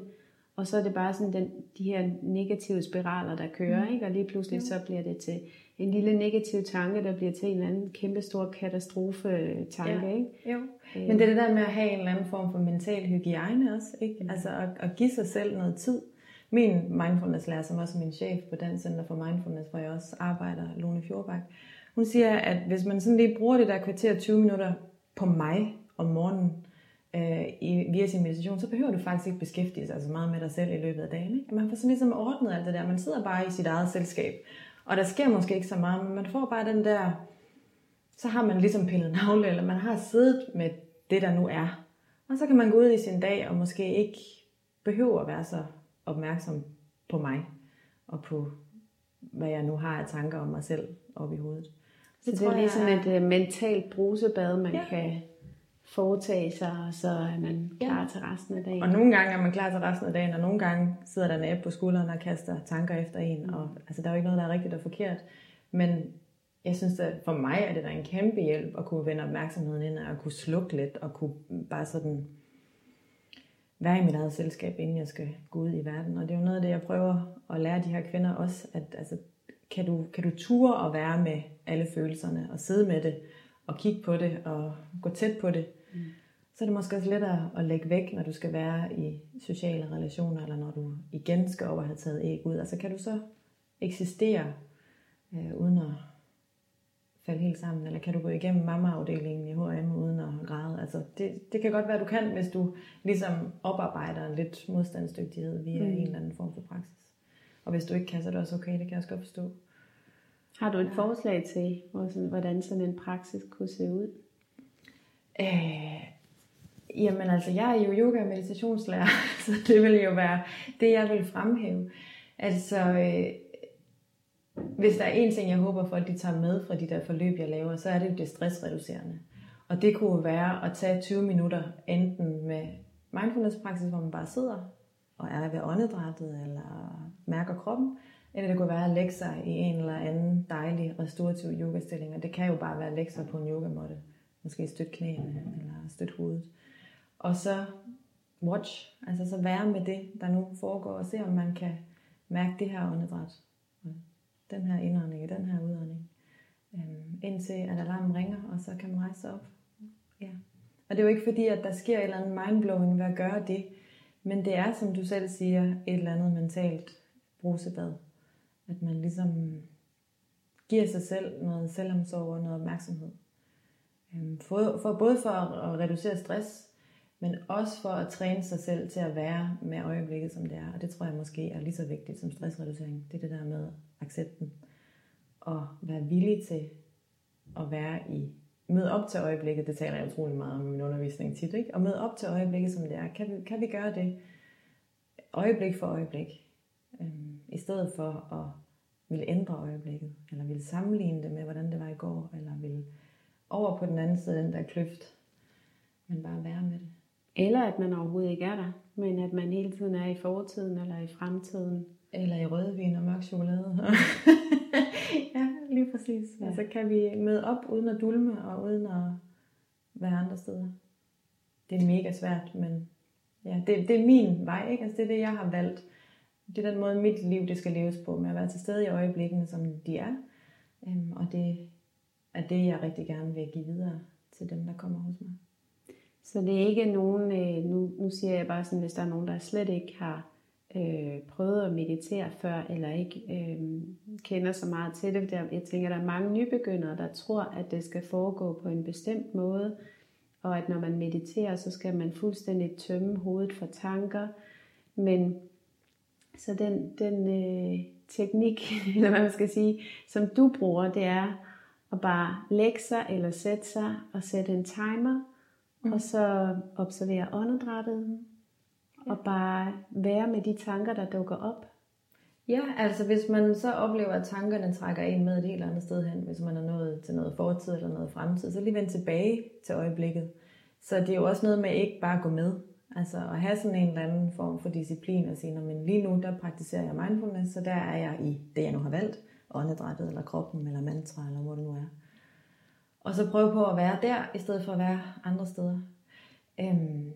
Og så er det bare sådan den, de her negative spiraler, der kører, mm. ikke? og lige pludselig ja. så bliver det til en lille negativ tanke, der bliver til en eller anden kæmpe stor katastrofe-tanke. Ja. Ikke? Jo. Øh. Men det er det der med at have en eller anden form for mental hygiejne også, ikke? Mm. altså at, at give sig selv noget tid. Min mindfulness-lærer, som også er min chef på Dansk Center for Mindfulness, hvor jeg også arbejder, Lone Fjordbak, hun siger, at hvis man sådan lige bruger det der kvarter 20 minutter på mig om morgenen, øh, i, via sin meditation, så behøver du faktisk ikke beskæftige sig så meget med dig selv i løbet af dagen. Ikke? Man får sådan ligesom ordnet alt det der. Man sidder bare i sit eget selskab. Og der sker måske ikke så meget, men man får bare den der, så har man ligesom pillet navle, eller man har siddet med det, der nu er. Og så kan man gå ud i sin dag, og måske ikke behøver at være så opmærksom på mig, og på hvad jeg nu har af tanker om mig selv op i hovedet. Så det, det er ligesom jeg... et uh, mentalt brusebad, man ja. kan foretage sig, og så er man klar ja. til resten af dagen. Og nogle gange er man klar til resten af dagen, og nogle gange sidder der en app på skulderen og kaster tanker efter en. Mm. Og, altså, der er jo ikke noget, der er rigtigt og forkert. Men jeg synes, at for mig er det da en kæmpe hjælp at kunne vende opmærksomheden ind, og kunne slukke lidt, og kunne bare sådan være i mit eget selskab, inden jeg skal gå ud i verden. Og det er jo noget af det, jeg prøver at lære de her kvinder også, at altså, kan, du, kan du ture at være med alle følelserne, og sidde med det, og kigge på det, og gå tæt på det, mm. så er det måske også lettere at lægge væk, når du skal være i sociale relationer, eller når du igen skal over have taget æg ud. Altså kan du så eksistere øh, uden at falde helt sammen, eller kan du gå igennem mammaafdelingen i H&M uden at græde? Altså det, det kan godt være, du kan, hvis du ligesom oparbejder lidt modstandsdygtighed via mm. en eller anden form for praksis. Og hvis du ikke kan, så er det også okay, det kan jeg også godt forstå. Har du et forslag til, hvordan sådan en praksis kunne se ud? Øh, jamen altså, jeg er jo yoga- og meditationslærer, så det vil jo være det, jeg vil fremhæve. Altså, øh, hvis der er en ting, jeg håber folk de tager med fra de der forløb, jeg laver, så er det jo det stressreducerende. Og det kunne være at tage 20 minutter enten med mindfulness-praksis, hvor man bare sidder og er ved åndedrættet eller mærker kroppen, eller det kunne være at lægge sig i en eller anden dejlig restaurativ yogastilling. Og det kan jo bare være at lægge sig på en yogamåtte. Måske støtte knæene eller støtte hovedet. Og så watch, altså så være med det, der nu foregår, og se om man kan mærke det her åndedræt. Den her indånding, den her udånding. Øhm, indtil at alarmen ringer, og så kan man rejse sig op. Ja. Og det er jo ikke fordi, at der sker et eller andet mindblowing ved at gøre det, men det er, som du selv siger, et eller andet mentalt brusebad. At man ligesom giver sig selv noget selvomsorg og noget opmærksomhed. Øhm, for, for både for at reducere stress, men også for at træne sig selv til at være med øjeblikket, som det er. Og det tror jeg måske er lige så vigtigt som stressreducering. Det er det der med accepten. Og være villig til at være i møde op til øjeblikket, det taler jeg utrolig meget om i min undervisning tit, ikke? Og møde op til øjeblikket, som det er. Kan vi, kan vi gøre det øjeblik for øjeblik? Øhm, I stedet for at ville ændre øjeblikket, eller ville sammenligne det med, hvordan det var i går, eller ville over på den anden side den der kløft, men bare være med det. Eller at man overhovedet ikke er der, men at man hele tiden er i fortiden eller i fremtiden. Eller i rødvin og mørk chokolade. lige præcis. Ja. Altså kan vi møde op uden at dulme og uden at være andre steder. Det er mega svært, men ja, det, det er min vej, ikke? Altså det er det, jeg har valgt. Det er den måde, mit liv det skal leves på, med at være til stede i øjeblikkene, som de er. Um, og det er det, jeg rigtig gerne vil give videre til dem, der kommer hos mig. Så det er ikke nogen, øh, nu, nu siger jeg bare sådan, hvis der er nogen, der slet ikke har øh, prøvet at meditere før, eller ikke øh, kender så meget til det. Der, jeg tænker, der er mange nybegyndere, der tror, at det skal foregå på en bestemt måde, og at når man mediterer, så skal man fuldstændig tømme hovedet for tanker. Men så den, den øh, teknik, eller hvad man skal sige, som du bruger, det er at bare lægge sig eller sætte sig og sætte en timer, mm. og så observere åndedrættet, og bare være med de tanker, der dukker op. Ja, altså hvis man så oplever, at tankerne trækker en med et helt andet sted hen, hvis man er nået til noget fortid eller noget fremtid, så lige vend tilbage til øjeblikket. Så det er jo også noget med ikke bare at gå med. Altså at have sådan en eller anden form for disciplin og sige, men lige nu der praktiserer jeg mindfulness, så der er jeg i det, jeg nu har valgt, åndedrættet eller kroppen eller mantra eller hvor det nu er. Og så prøve på at være der, i stedet for at være andre steder. Øhm,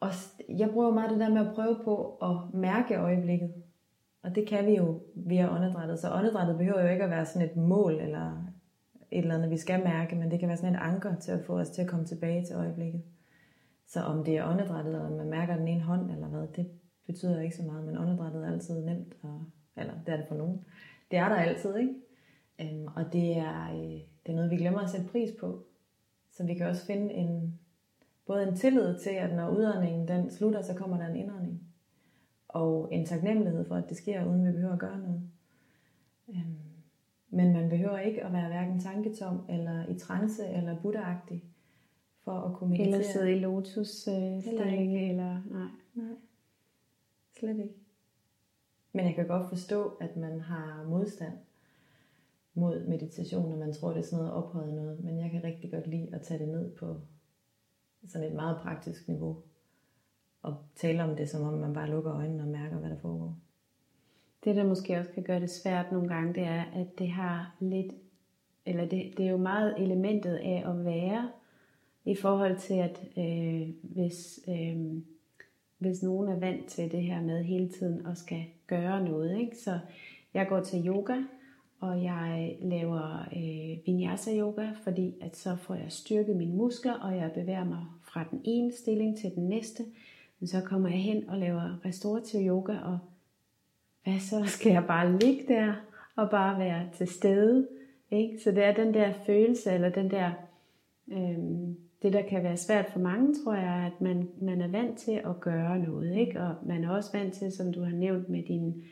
og jeg bruger meget det der med at prøve på at mærke øjeblikket. Og det kan vi jo via åndedrættet. Så åndedrættet behøver jo ikke at være sådan et mål eller et eller andet, vi skal mærke, men det kan være sådan et anker til at få os til at komme tilbage til øjeblikket. Så om det er åndedrættet, eller man mærker den ene hånd, eller hvad, det betyder ikke så meget, men åndedrættet er altid nemt, og, eller det er det for nogen. Det er der altid, ikke? Øhm, og det er, øh, det er noget, vi glemmer at sætte pris på. Så vi kan også finde en både en tillid til, at når udåndingen den slutter, så kommer der en indånding. Og en taknemmelighed for, at det sker, uden vi behøver at gøre noget. Øhm, men man behøver ikke at være hverken tanketom, eller i trance, eller buddha for at kunne meditere. Eller sidde i lotus øh, stilling, eller nej. Nej, slet ikke. Men jeg kan godt forstå, at man har modstand mod meditation, og man tror, det er sådan noget ophøjet noget. Men jeg kan rigtig godt lide at tage det ned på sådan et meget praktisk niveau. Og tale om det, som om man bare lukker øjnene og mærker, hvad der foregår. Det, der måske også kan gøre det svært nogle gange, det er, at det har lidt, eller det, det er jo meget elementet af at være, i forhold til, at øh, hvis, øh, hvis nogen er vant til det her med hele tiden at skal gøre noget. Ikke? Så jeg går til yoga, og jeg laver øh, vinyasa yoga, fordi at så får jeg styrket mine muskler, og jeg bevæger mig fra den ene stilling til den næste. Men så kommer jeg hen og laver restorativ yoga, og hvad så? Skal jeg bare ligge der og bare være til stede? Ikke? Så det er den der følelse, eller den der, øh, det der kan være svært for mange, tror jeg, at man, man er vant til at gøre noget. Ikke? Og man er også vant til, som du har nævnt med din,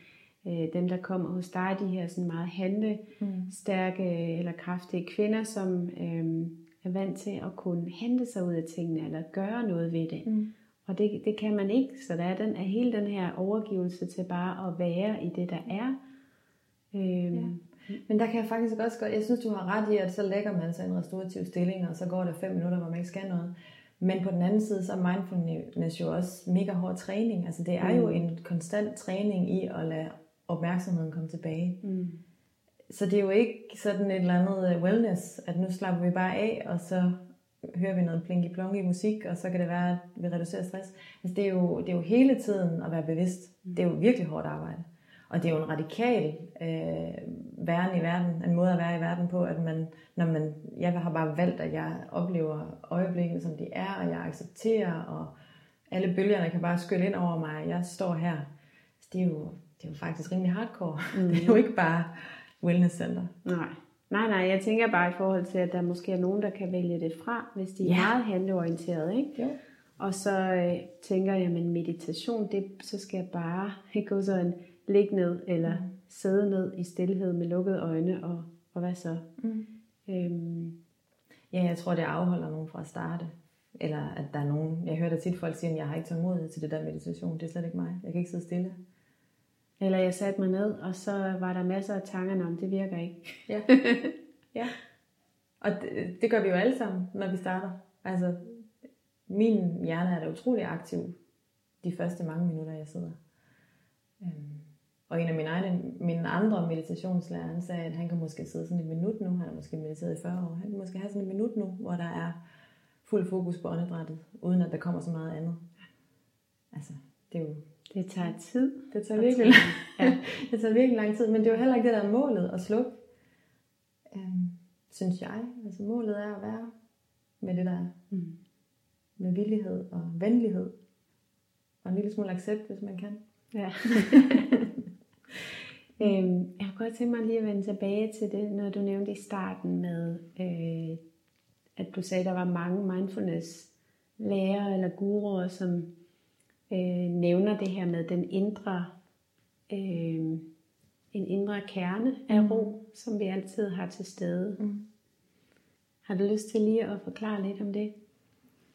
øh, dem, der kommer hos dig, de her sådan meget handlestærke mm. eller kraftige kvinder, som øh, er vant til at kunne hente sig ud af tingene, eller gøre noget ved det. Mm. Og det, det kan man ikke, så der er, den, er hele den her overgivelse til bare at være i det, der er. Øhm, ja. Men der kan jeg faktisk også godt, jeg synes du har ret i, at så lægger man sig en restaurativ stilling, og så går der fem minutter, hvor man ikke skal noget. Men på den anden side, så er mindfulness jo også mega hård træning. Altså det er mm. jo en konstant træning i at lade opmærksomheden komme tilbage. Mm. Så det er jo ikke sådan et eller andet wellness, at nu slapper vi bare af, og så hører vi noget plinky plonky musik, og så kan det være, at vi reducerer stress. Altså, det, er jo, det er jo hele tiden at være bevidst. Det er jo virkelig hårdt arbejde. Og det er jo en radikal øh, væren i verden, en måde at være i verden på, at man, når man, jeg har bare valgt, at jeg oplever øjeblikkene, som de er, og jeg accepterer, og alle bølgerne kan bare skylle ind over mig, jeg står her. Så det er jo, det er jo faktisk rimelig hardcore. Mm. Det er jo ikke bare wellness center. Nej. Nej, nej, jeg tænker bare i forhold til, at der måske er nogen, der kan vælge det fra, hvis de er meget handleorienterede, ikke? Jo. Og så øh, tænker jeg, men meditation, det, så skal jeg bare ikke gå sådan ligge ned, eller mm. sidde ned i stillhed med lukkede øjne, og, og hvad så? Mm. Øhm. Ja, jeg tror, det afholder nogen fra at starte. Eller at der er nogen, jeg hører da tit folk sige, at jeg har ikke tålmodighed til det der meditation, det er slet ikke mig. Jeg kan ikke sidde stille. Eller jeg satte mig ned, og så var der masser af tanker om, det virker ikke. Ja. ja. Og det, det gør vi jo alle sammen, når vi starter. Altså, min hjerne er da utrolig aktiv de første mange minutter, jeg sidder. Øhm, og en af mine, egne, mine andre meditationslærer, han sagde, at han kan måske sidde sådan et minut nu, han har måske mediteret i 40 år, han kan måske have sådan et minut nu, hvor der er fuld fokus på åndedrættet, uden at der kommer så meget andet. Altså, det er jo det tager tid. Det tager virkelig, lang, ja, det tager virkelig lang tid, men det er jo heller ikke det, der er målet at slukke. Øhm, synes jeg. Altså målet er at være med det, der er. Mm. Med villighed og venlighed. Og en lille smule accept, hvis man kan. Ja. øhm, jeg kunne godt tænke mig lige at vende tilbage til det, når du nævnte i starten med, øh, at du sagde, at der var mange mindfulness lærere eller guruer, som øh, nævner det her med den indre, øh, en indre kerne af mm. ro, som vi altid har til stede. Mm. Har du lyst til lige at forklare lidt om det?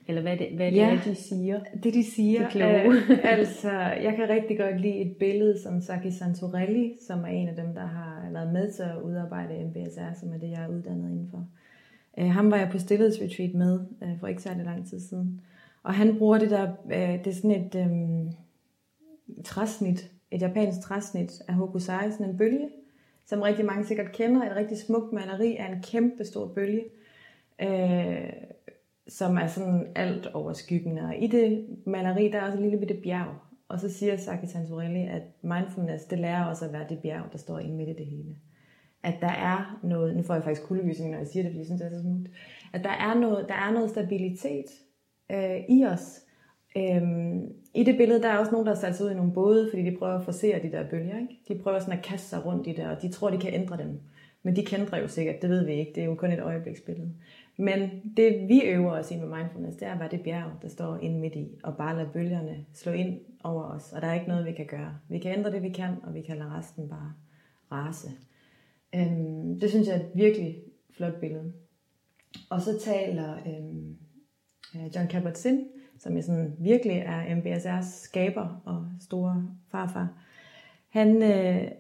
Eller hvad det, hvad det ja, er, de siger? Det de siger, de øh, altså jeg kan rigtig godt lide et billede som Saki Santorelli, som er en af dem, der har været med til at udarbejde MBSR, som er det, jeg er uddannet indenfor. Øh, ham var jeg på stillhedsretreat med øh, for ikke særlig lang tid siden. Og han bruger det der, øh, det er sådan et øh, træsnit, et japansk træsnit af hokusai, sådan en bølge, som rigtig mange sikkert kender. Et rigtig smukt maleri af en kæmpe stor bølge, øh, som er sådan alt overskyggende. Og i det maleri, der er også en lille bitte bjerg. Og så siger Saki Santorelli, at mindfulness, det lærer også at være det bjerg, der står inde midt i det hele. At der er noget, nu får jeg faktisk kuldegysning, når jeg siger det, fordi jeg synes, det er så smukt. At der er noget, der er noget stabilitet øh, i os. Øhm, I det billede, der er også nogen, der har sat sig ud i nogle både, fordi de prøver at forsere de der bølger. Ikke? De prøver sådan at kaste sig rundt i det, og de tror, de kan ændre dem. Men de kender jo sikkert, det ved vi ikke. Det er jo kun et øjebliksbillede. Men det vi øver os i med mindfulness, det er at være det bjerg, der står inde midt i, og bare lade bølgerne slå ind over os. Og der er ikke noget, vi kan gøre. Vi kan ændre det, vi kan, og vi kan lade resten bare rase. Øhm, det synes jeg er et virkelig flot billede. Og så taler øhm, John Kabat-Zinn, som er sådan, virkelig er MBSR's skaber og store farfar. Han, øh,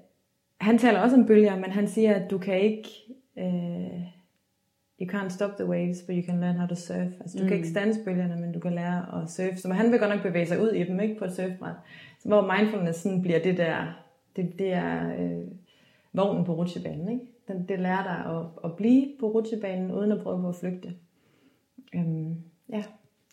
han taler også om bølger, men han siger, at du kan ikke... Øh, you can't stop the waves, but you can learn how to surf. Altså, du mm. kan ikke stanse bølgerne, men du kan lære at surfe. Så han vil godt nok bevæge sig ud i dem, ikke på et surfbræt. Så hvor mindfulness sådan bliver det der, det, det er øh, vognen på rutsjebanen, ikke? Den, det lærer dig at, at blive på rutsjebanen, uden at prøve på at flygte. Øhm, ja,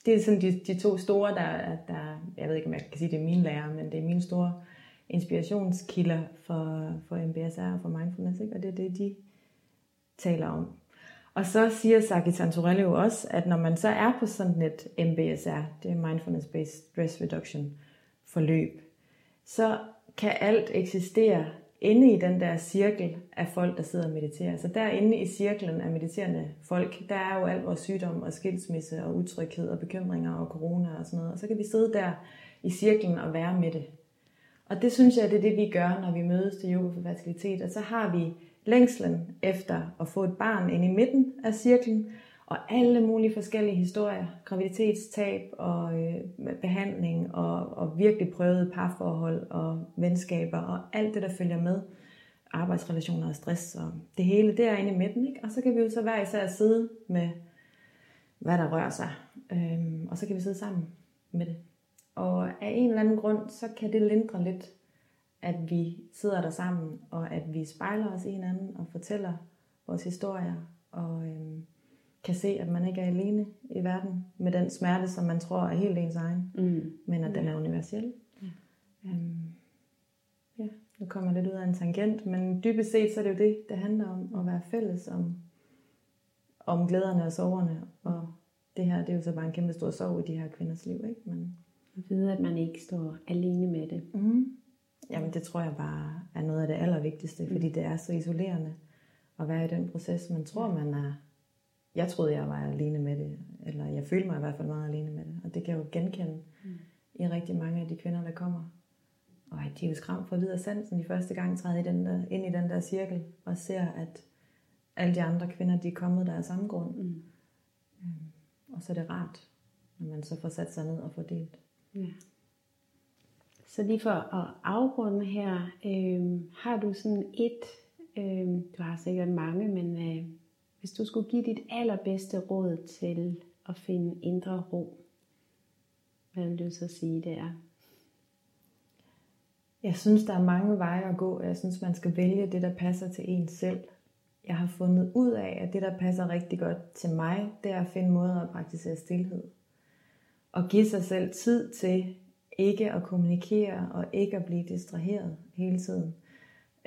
det er sådan de, de to store, der, der, jeg ved ikke, om jeg kan sige, det er mine lærer, men det er mine store inspirationskilder for, for MBSR og for mindfulness, ikke? og det er det, de taler om. Og så siger Saki Santorelli jo også, at når man så er på sådan et MBSR, det er Mindfulness Based Stress Reduction forløb, så kan alt eksistere inde i den der cirkel af folk, der sidder og mediterer. Så derinde i cirklen af mediterende folk, der er jo alt vores sygdom og skilsmisse og utryghed og bekymringer og corona og sådan noget. Og så kan vi sidde der i cirklen og være med det. Og det synes jeg, det er det, vi gør, når vi mødes til yoga for fertilitet. Og så har vi længslen efter at få et barn ind i midten af cirklen, og alle mulige forskellige historier, graviditetstab og øh, behandling og, og virkelig prøvede parforhold og venskaber og alt det, der følger med, arbejdsrelationer og stress og det hele, det er inde i midten, ikke? Og så kan vi jo så hver især sidde med, hvad der rører sig, øhm, og så kan vi sidde sammen med det. Og af en eller anden grund, så kan det lindre lidt, at vi sidder der sammen, og at vi spejler os i hinanden og fortæller vores historier, og øhm, kan se, at man ikke er alene i verden med den smerte, som man tror er helt ens egen, mm. men at den er universel. Ja. Øhm, ja, nu kommer jeg lidt ud af en tangent, men dybest set så er det jo det, det handler om, at være fælles om, om glæderne og soverne, og det her, det er jo så bare en kæmpe stor sorg i de her kvinders liv, ikke? Men, at vide, at man ikke står alene med det. Mm. Jamen det tror jeg bare er noget af det allervigtigste, mm. fordi det er så isolerende at være i den proces. Man tror, man er... Jeg troede, jeg var alene med det, eller jeg følte mig i hvert fald meget alene med det. Og det kan jeg jo genkende mm. i rigtig mange af de kvinder, der kommer. Og de er jo skræmt for videre sansen de første gang træder i den der, ind i den der cirkel, og ser, at alle de andre kvinder, de er kommet der af samme grund. Mm. Mm. Og så er det rart, når man så får sat sig ned og får delt. Ja. Så lige for at afrunde her, øh, har du sådan et, øh, du har sikkert mange, men øh, hvis du skulle give dit allerbedste råd til at finde indre ro, hvad vil du så sige, det er? Jeg synes, der er mange veje at gå, jeg synes, man skal vælge det, der passer til en selv. Jeg har fundet ud af, at det, der passer rigtig godt til mig, det er at finde måder at praktisere stillhed. Og give sig selv tid til ikke at kommunikere og ikke at blive distraheret hele tiden.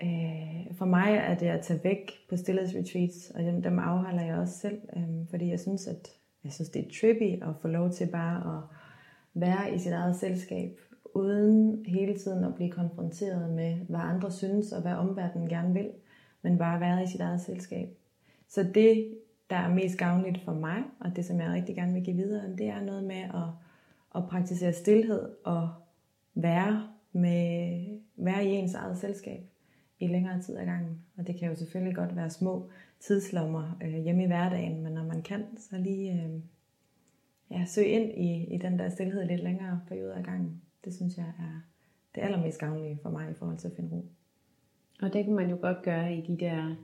Øh, for mig er det at tage væk på stillhedsretreats, og dem, dem afholder jeg også selv, øh, fordi jeg synes, at jeg synes, det er trippy at få lov til bare at være i sit eget selskab, uden hele tiden at blive konfronteret med, hvad andre synes, og hvad omverdenen gerne vil, men bare være i sit eget selskab. Så det, der er mest gavnligt for mig, og det, som jeg rigtig gerne vil give videre, det er noget med at at praktisere stillhed og være, med, være i ens eget selskab i længere tid ad gangen. Og det kan jo selvfølgelig godt være små tidslommer øh, hjemme i hverdagen, men når man kan, så lige øh, ja, søge ind i, i den der stillhed lidt længere periode ad gangen. Det synes jeg er det allermest gavnlige for mig i forhold til at finde ro. Og det kan man jo godt gøre i de der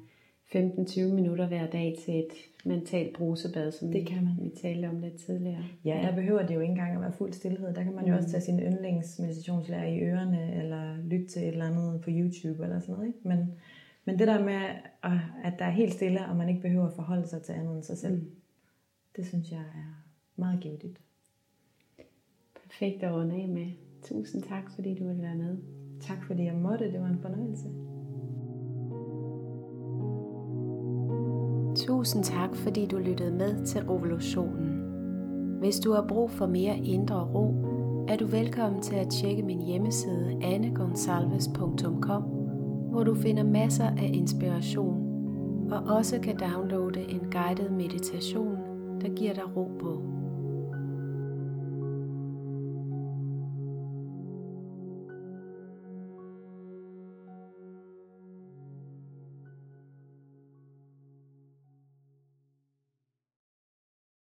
15-20 minutter hver dag til et mentalt brusebad, som det kan man. vi talte om lidt tidligere. Ja, der behøver det jo ikke engang at være fuld stillhed. Der kan man jo mm. også tage sin yndlingsmeditationslærer i ørerne, eller lytte til et eller andet på YouTube eller sådan noget. Ikke? Men, men det der med, at der er helt stille, og man ikke behøver at forholde sig til andet end sig selv, mm. det synes jeg er meget givetigt. Perfekt at runde af med. Tusind tak, fordi du ville være med. Tak fordi jeg måtte. Det var en fornøjelse. Tusind tak, fordi du lyttede med til Revolutionen. Hvis du har brug for mere indre ro, er du velkommen til at tjekke min hjemmeside annegonsalves.com, hvor du finder masser af inspiration, og også kan downloade en guided meditation, der giver dig ro på.